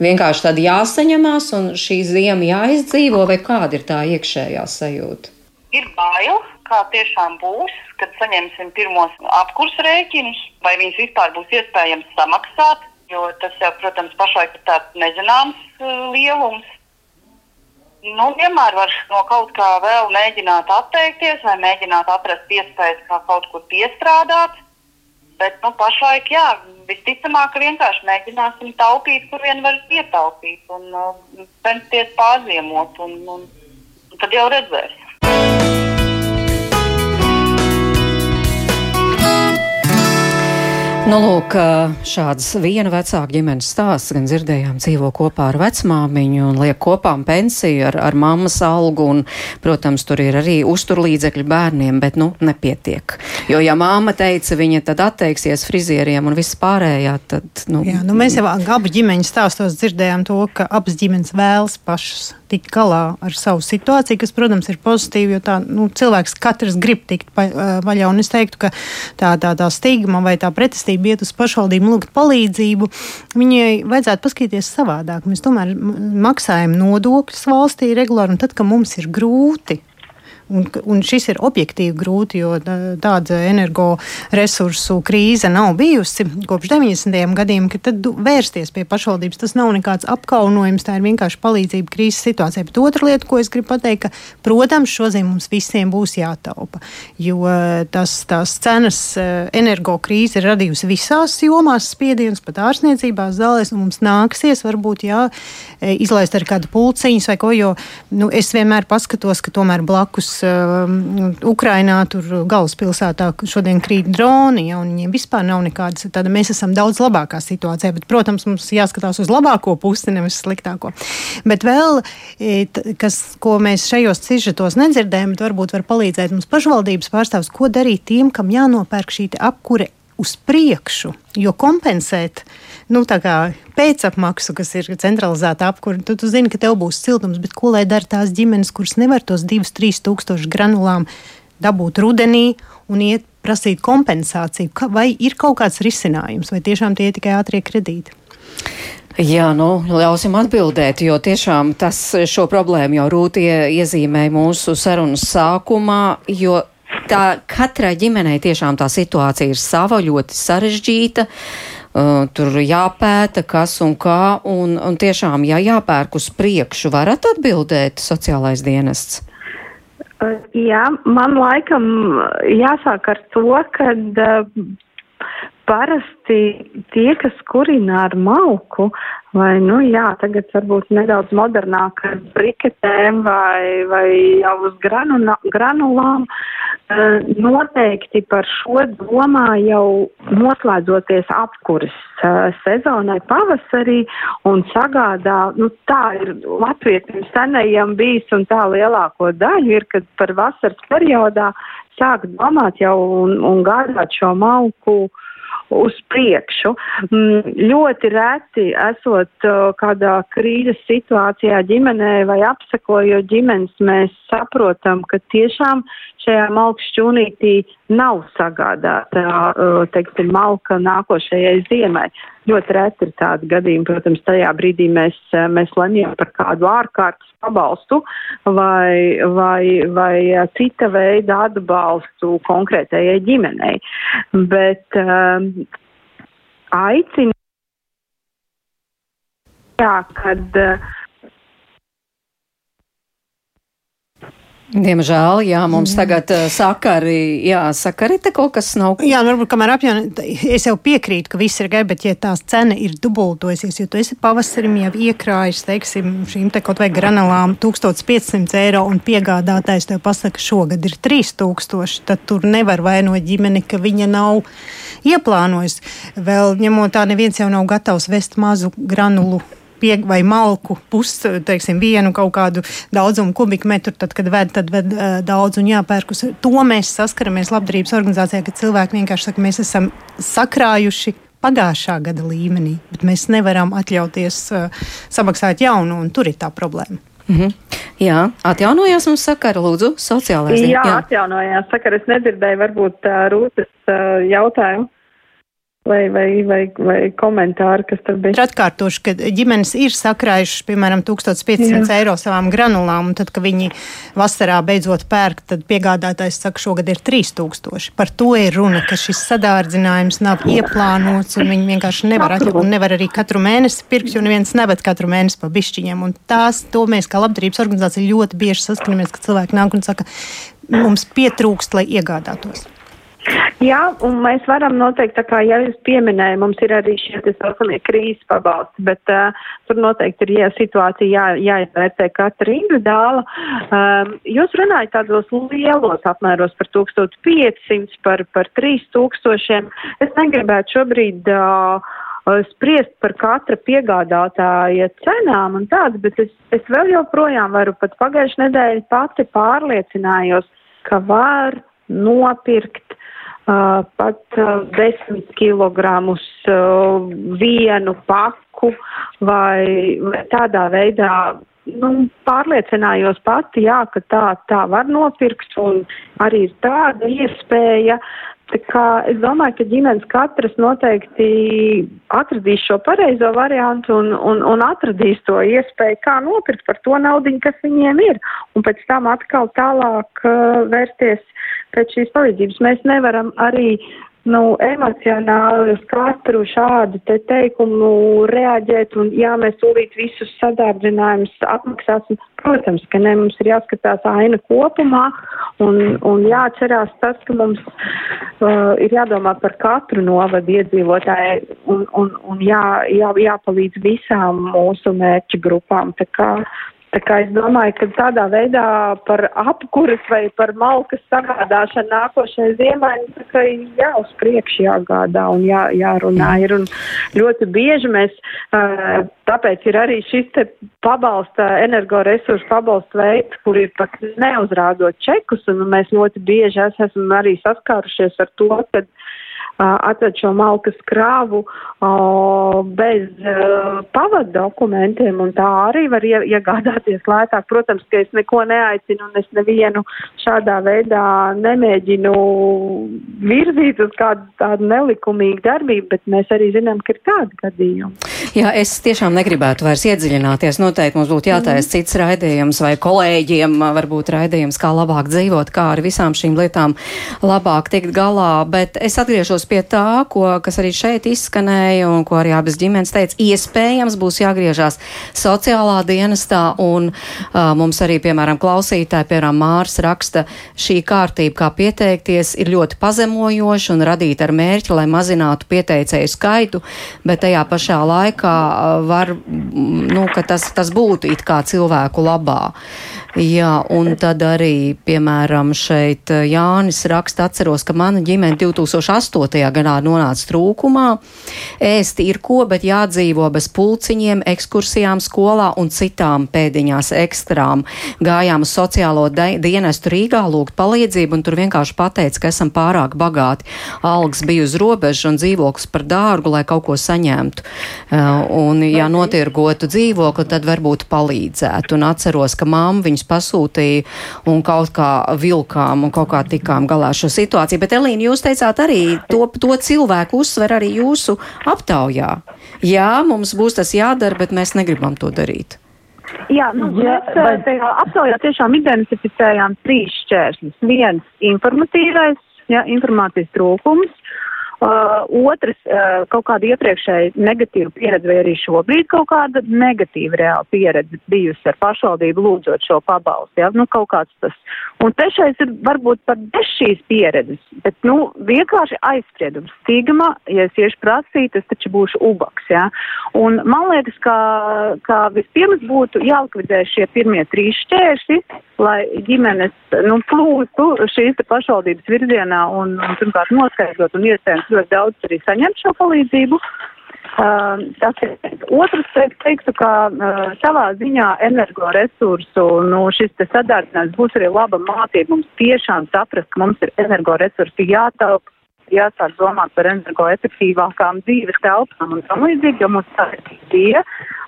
Vienkārši tad jāsaņemās un šī zima jāizdzīvo, vai kāda ir tā iekšējā sajūta? Ir bail, kā tiešām būs, kad saņemsim pirmos apkursu rēķinus, vai viņus vispār būs iespējams samaksāt, jo tas jau, protams, pašlaik ir tāds nezināms uh, lielums. Nu, vienmēr var no kaut kā vēl mēģināt atteikties vai mēģināt atrast iespējas, kā kaut kur piestrādāt. Bet nu, pašlaik, jā, visticamāk, vienkārši mēģināsim taupīt, kur vien var ietaupīt un uh, censties pārziemot. Un, un, tad jau redzēs. Nu, lūk, šāds viena vecāka ģimenes stāsts, gan dzirdējām, dzīvo kopā ar vecmāmiņu un liek kopā pensiju ar, ar mammas algu, un, protams, tur ir arī uzturlīdzekļi bērniem, bet, nu, nepietiek. Jo, ja māma teica, viņa tad atteiksies frizieriem un viss pārējā, tad, nu. Jā, nu mēs jau abu ģimeņu stāstos dzirdējām to, ka abas ģimenes vēlas pašas tikt galā ar savu situāciju, kas, protams, ir pozitīvi, jo tā, nu, cilvēks katrs grib tikt pa, vaļā, un es teiktu, ka tā, tā, tā stigma vai tā pretestība iet uz pašvaldību lūgt palīdzību, viņai vajadzētu paskatīties savādāk. Mēs tomēr maksājam nodokļus valstī regulāri, un tad, kad mums ir grūti Un, un šis ir objektīvi grūti, jo tāda energoresursu krīze nav bijusi kopš 90. gadiem, ka tad vērsties pie pašvaldības tas nav nekāds apkaunojums, tā ir vienkārši palīdzība krīzes situācijā. Bet otra lieta, ko es gribu pateikt, ka, protams, šodien mums visiem būs jātaupa, jo tas, tās cenas energo krīze ir radījusi visās jomās spiedienus, pat ārsniecībās zālēs, un mums nāksies varbūt jā, izlaist ar kādu pulciņus vai ko, jo nu, es vienmēr paskatos, ka tomēr blakus Ukrainā, tur galvaspilsētā šodien krīt droni, ja, un viņiem vispār nav nekādas, tad mēs esam daudz labākā situācijā, bet, protams, mums jāskatās uz labāko pusi, nevis sliktāko. Bet vēl, e, kas, ko mēs šajos cižetos nedzirdējam, bet varbūt var palīdzēt mums pašvaldības pārstāvs, ko darīt tiem, kam jānopērk šī apkure uz priekšu, jo kompensēt nu, pēcapmaksu, kas ir centralizēta apkūra, tad tu zini, ka tev būs siltums. Bet ko lai dara tās ģimenes, kuras nevar tos 2-3 tūkstošus granulām dabūt rudenī un iet prasīt kompensāciju? Vai ir kaut kāds risinājums, vai tiešām tie ir tikai ātrie kredīti? Jā, nu, ļausim atbildēt, jo tiešām tas šo problēmu jau rūti iezīmēja mūsu sarunas sākumā, jo tā katrai ģimenei tiešām tā situācija ir sava, ļoti sarežģīta. Uh, tur jāpēta, kas un kā, un, un tiešām, ja jāpērk uz priekšu, varat atbildēt sociālais dienests? Uh, jā, man laikam jāsāk ar to, ka uh, parasti tie, kas kurina ar malku, vai, nu jā, tagad varbūt nedaudz modernāk ar briketēm vai, vai jau uz granula, granulām, eh, noteikti par šo domā jau noslēdzoties apkuras eh, sezonai pavasarī un sagādā, nu tā ir latvietim senajam bijis un tā lielāko daļu ir, kad par vasaras periodā sāk domāt jau un, un gādāt šo malku uh, uz priekšu. Mm, ļoti reti esot kādā krīzes situācijā ģimenē vai apsekojot ģimenes, mēs saprotam, ka tiešām šajā malku šķūnītī nav sagādāta, teiksim, malka nākošajai ziemai. Ļoti reti ir tādi gadījumi, protams, tajā brīdī mēs, mēs lemjam par kādu ārkārtas pabalstu vai, vai, vai cita veida atbalstu konkrētajai ģimenei. Bet um, aicinu, jā, kad uh, Diemžēl, jā, mums jā. tagad uh, sakari, jā, sakari te kaut kas nav. Jā, nu, varbūt kamēr apjāna, es jau piekrītu, ka viss ir gai, bet ja tās cena ir dubultojusies, jo tu esi pavasarim jau iekrājis, teiksim, šīm te kaut vai granulām 1500 eiro un piegādātājs tev pasaka, šogad ir 3000, tad tur nevar vainot ģimeni, ka viņa nav ieplānojis. Vēl ņemot tā, neviens jau nav gatavs vest mazu granulu pie, vai malku pusi, teiksim, vienu kaut kādu daudzumu kubikmetru, tad, kad ved, tad ved uh, daudz un jāpērk uz to. Mēs saskaramies labdarības organizācijā, ka cilvēki vienkārši saka, mēs esam sakrājuši pagājušā gada līmenī, bet mēs nevaram atļauties uh, samaksāt jaunu, un tur ir tā problēma. Mm -hmm. Jā, atjaunojās mums sakara, lūdzu, sociālais. Jā, jā, atjaunojās sakara. Es nedzirdēju varbūt uh, Rūtas uh, jautājumu vai, vai, vai, vai komentāri, kas tur bija. Atkārtoši, ka ģimenes ir sakrājušas, piemēram, 1500 Jā. eiro savām granulām, un tad, kad viņi vasarā beidzot pērk, tad piegādātājs saka, šogad ir 3000. Par to ir runa, ka šis sadārdzinājums nav ieplānots, un viņi vienkārši nevar atļaut, un nevar arī katru mēnesi pirkt, jo neviens neved katru mēnesi pa bišķiņiem. Un tās, to mēs kā labdarības organizācija ļoti bieži saskaramies, ka cilvēki nāk un saka, mums pietrūkst, lai iegādātos. Jā, un mēs varam noteikti, tā kā jau jūs pieminēja, mums ir arī šie tā saucamie krīzes pabalsti, bet uh, tur noteikti ir jā, situācija jā, jāizvērtē katra individuāla. Um, jūs runājat tādos lielos apmēros par 1500, par, par 3000. Es negribētu šobrīd uh, spriest par katra piegādātāja cenām un tādu, bet es, es vēl joprojām varu pat pagājušajā nedēļā pati pārliecinājos, ka var nopirkt pat uh, 10 kg uh, vienu paku vai, vai tādā veidā. Nu, pārliecinājos pati, jā, ka tā, tā var nopirkt un arī ir tāda iespēja. Tā kā es domāju, ka ģimenes katras noteikti atradīs šo pareizo variantu un, un, un atradīs to iespēju, kā nopirkt par to naudu, kas viņiem ir. Un pēc tam atkal tālāk uh, vērsties pēc šīs palīdzības. Mēs nevaram arī nu, emocionāli uz katru šādu te teikumu reaģēt un jā, mēs tūlīt visus sadārdzinājumus apmaksāsim. Protams, ka ne, mums ir jāskatās aina kopumā un, un jāatcerās tas, ka mums uh, ir jādomā par katru novadu iedzīvotāju un, un, un jā, jā, jāpalīdz visām mūsu mērķu grupām. Tā kā Tā kā es domāju, ka tādā veidā par apkuras vai par malkas sagādāšanu nākošajai ziemai, nu, tā jā, uz priekšu jāgādā un jā, jārunā ir. Un ļoti bieži mēs, tāpēc ir arī šis te pabalsta, energoresursu pabalsta veids, kur ir pat neuzrādot čekus, un mēs ļoti bieži esam arī saskārušies ar to, ka atved šo malkas krāvu bez pavadu dokumentiem, un tā arī var iegādāties lētāk. Protams, ka es neko neaicinu, un es nevienu šādā veidā nemēģinu virzīt uz kādu tādu nelikumīgu darbību, bet mēs arī zinām, ka ir tādi gadījumi. Jā, es tiešām negribētu vairs iedziļināties. Noteikti mums būtu jātaisa mm. cits raidījums vai kolēģiem varbūt raidījums, kā labāk dzīvot, kā ar visām šīm lietām labāk tikt galā, bet es atgriežos pie tā, ko, kas arī šeit izskanēja un ko arī abas ģimenes teica, iespējams būs jāgriežās sociālā dienestā un uh, mums arī, piemēram, klausītāji, piemēram, Mārs raksta, šī kārtība, kā pieteikties, ir ļoti pazemojoša un radīta ar mērķi, lai mazinātu pieteicēju skaitu, bet tajā pašā laikā var, nu, ka tas, tas būtu it kā cilvēku labā. Jā, un tad arī, piemēram, šeit Jānis raksta, atceros, ka mana ģimene 2008 gadā nonāca trūkumā. Ēst ir ko, bet jādzīvo bez pulciņiem, ekskursijām skolā un citām pēdiņās ekstrām. Gājām uz sociālo dienestu Rīgā lūgt palīdzību un tur vienkārši pateica, ka esam pārāk bagāti. Algs bija uz robežas un dzīvoklis par dārgu, lai kaut ko saņemtu. Uh, un, ja notirgotu dzīvokli, tad varbūt palīdzētu. Un atceros, ka mamma viņus pasūtīja un kaut kā vilkām un kaut kā tikām galā šo situāciju. Bet, Elīna, jūs teicāt arī to, to cilvēku uzsver arī jūsu aptaujā. Jā, mums būs tas jādara, bet mēs negribam to darīt. Jā, nu, Jā, mēs bet... tajā aptaujā tiešām identificējām trīs šķēršļus. Viens informatīvais, ja, informācijas trūkums, Uh, otrs, uh, kaut kāda iepriekšēja negatīva pieredze, vai arī šobrīd kaut kāda negatīva reāla pieredze bijusi ar pašvaldību lūdzot šo pabalstu. Ja? Nu, kaut kāds tas. Un trešais ir varbūt pat bez šīs pieredzes, bet, nu, vienkārši aizspriedums. Stigma, ja es iešu prasīt, es taču būšu ubaks. Ja? Un man liekas, ka, ka vispirms būtu jālikvidē šie pirmie trīs šķēršļi, lai ģimenes, nu, plūstu šīs pašvaldības virzienā un, un pirmkārt noskaidrot un iespējams ļoti daudz arī saņemt šo palīdzību. Uh, tas ir otrs, teikt, teiktu, ka uh, savā ziņā energoresursu, nu, šis te sadārdzinājums būs arī laba mācība mums tiešām saprast, ka mums ir energoresursi jātaupa jāsāk domāt par energoefektīvākām dzīves telpām un tam līdzīgi, jo mums tā ir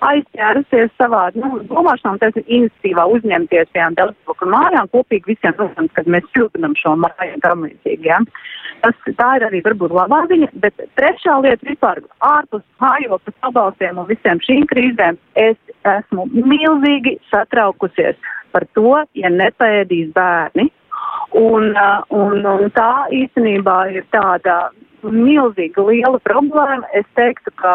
aizķērusies savā, nu, domāšanā, un tas ir iniciatīvā uzņemties tajām daudzpilku mājām, kopīgi visiem, protams, kad mēs siltinam šo māju un tam līdzīgi, ja. Tas, tā ir arī varbūt labā ziņa, bet trešā lieta vispār ārpus mājokļu pabalstiem un visiem šīm krīzēm es esmu milzīgi satraukusies par to, ja nepaēdīs bērni, Un, uh, un, un tā īstenībā ir tāda milzīga liela problēma. Es teiktu, ka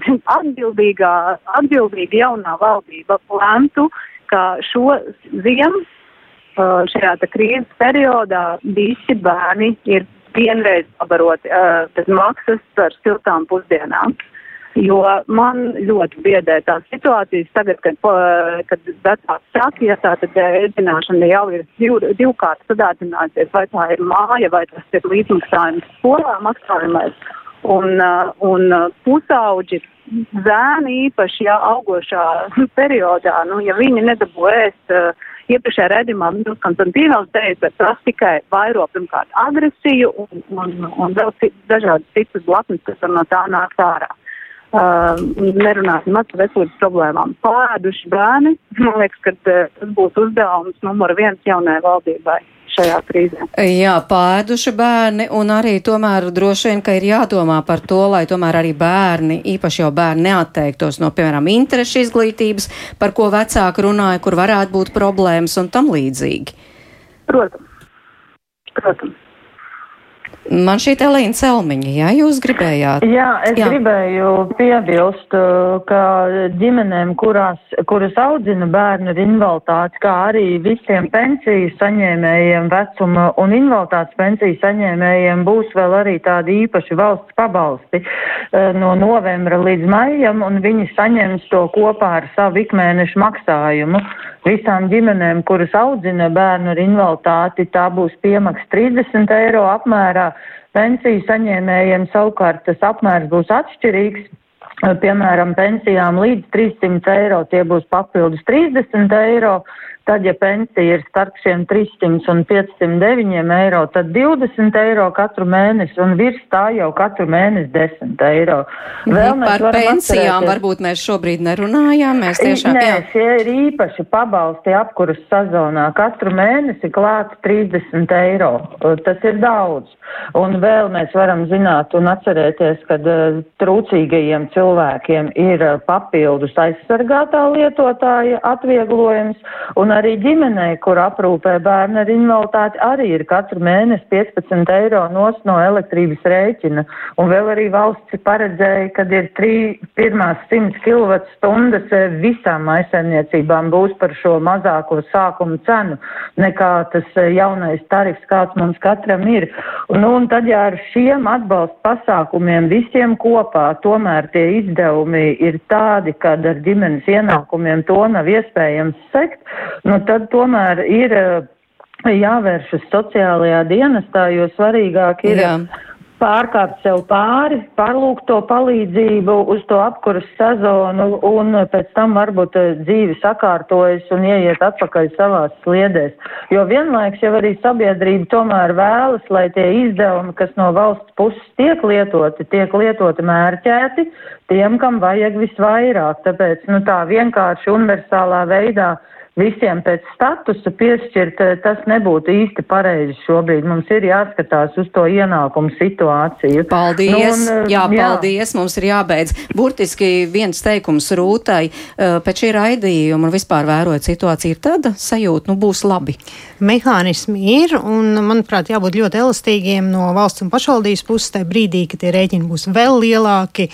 atbildīgā, atbildīga jaunā valdība lemtu, ka šo ziemu uh, šajā krīzes periodā visi bērni ir vienreiz pabarot uh, bez maksas par siltām pusdienām. Jo man ļoti biedē tās situācijas tagad, kad, kad vecāki saka, ja tā tad ēdināšana jau ir div, divkārt sadātinājusies, vai tā ir māja, vai tas ir līdzmaksājums skolā maksājumais. Un, un pusauģi zēni īpaši, ja augošā periodā, nu, ja viņi nedabū ēst iepriekšējā redzījumā Konstantīnos teica, ka tas tikai vairo pirmkārt agresiju un, un, un vēl dažādas citas blaknes, kas no tā nākt ārā. Uh, nerunāsim par veselības problēmām. Pāēduši bērni, man liekas, ka uh, tas būs uzdevums numur viens jaunajai valdībai šajā krīzē. Jā, pēduši bērni un arī tomēr droši vien, ka ir jādomā par to, lai tomēr arī bērni, īpaši jau bērni neatteiktos no, piemēram, interešu izglītības, par ko vecāki runāja, kur varētu būt problēmas un tam līdzīgi. Protams. Protams. Man šī Elīna Celmiņa, jā, jūs gribējāt? Jā, es jā. gribēju piebilst, uh, ka ģimenēm, kurās, kuras audzina bērnu ar invaliditāti, kā arī visiem pensiju saņēmējiem vecuma un invaliditātes pensiju saņēmējiem būs vēl arī tādi īpaši valsts pabalsti uh, no novembra līdz maijam, un viņi saņems to kopā ar savu ikmēnešu maksājumu. Visām ģimenēm, kuras audzina bērnu ar invaliditāti, tā būs piemaks 30 eiro apmērā. Pensiju saņēmējiem savukārt tas apmērs būs atšķirīgs. Piemēram, pensijām līdz 300 eiro tie būs papildus 30 eiro, Tad, ja pensija ir starp šiem 300 un 509 eiro, tad 20 eiro katru mēnesi, un virs tā jau katru mēnesi 10 eiro. Mhm, Vēl par pensijām atcerēties. varbūt mēs šobrīd nerunājām. Mēs tiešām, Nē, jā. šie ir īpaši pabalsti apkuras sezonā. Katru mēnesi klāt 30 eiro. Tas ir daudz. Un vēl mēs varam zināt un atcerēties, ka uh, trūcīgajiem cilvēkiem ir uh, papildus aizsargātā lietotāja atvieglojums. Un arī ģimenei, kur aprūpē bērnu ar invaliditāti, arī ir katru mēnesi 15 eiro nos no elektrības rēķina. Un vēl arī valsts paredzēja, ka ir trī, pirmās 100 kWh visām maisaimniecībām būs par šo mazāko sākumu cenu nekā tas eh, jaunais tarifs, kāds mums katram ir. Nu, un tad, ja ar šiem atbalsta pasākumiem visiem kopā tomēr tie izdevumi ir tādi, kad ar ģimenes ienākumiem to nav iespējams sekt, nu tad tomēr ir eh, jāvēršas sociālajā dienestā, jo svarīgāk ir. Jā pārkāpt sev pāri, pārlūgt to palīdzību uz to apkuras sezonu un pēc tam varbūt eh, dzīvi sakārtojas un ieiet atpakaļ savās sliedēs. Jo vienlaiks jau arī sabiedrība tomēr vēlas, lai tie izdevumi, kas no valsts puses tiek lietoti, tiek lietoti mērķēti tiem, kam vajag visvairāk. Tāpēc, nu tā vienkārši universālā veidā visiem pēc statusa piešķirt, eh, tas nebūtu īsti pareizi šobrīd. Mums ir jāskatās uz to ienākumu situāciju. Paldies! Nu, un, eh, jā, paldies! Jā. Mums ir jābeidz. Burtiski viens teikums rūtai eh, pēc šī raidījuma un vispār vērojot situāciju ir tāda sajūta, nu būs labi. Mehānismi ir un, manuprāt, jābūt ļoti elastīgiem no valsts un pašvaldības puses tajā brīdī, ka tie rēķini būs vēl lielāki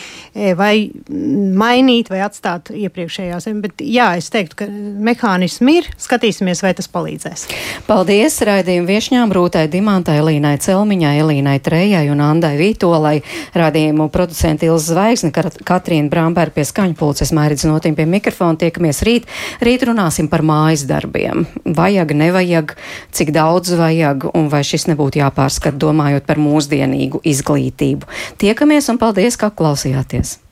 vai mainīt vai atstāt iepriekšējās. Bet jā, es teiktu, ka mehānismi mehānismi ir. Skatīsimies, vai tas palīdzēs. Paldies raidījumu viešņām Rūtai Dimantai, Elīnai Celmiņai, Elīnai Trējai un Andai Vītolai. Raidījumu producenti Ilza Zvaigzne, Katrīna Brāmberga pie skaņpulces, Mērķis Notīm pie mikrofona. Tiekamies rīt. Rīt runāsim par mājas darbiem. Vajag, nevajag, cik daudz vajag un vai šis nebūtu jāpārskat, domājot par mūsdienīgu izglītību. Tiekamies un paldies, ka klausījāties!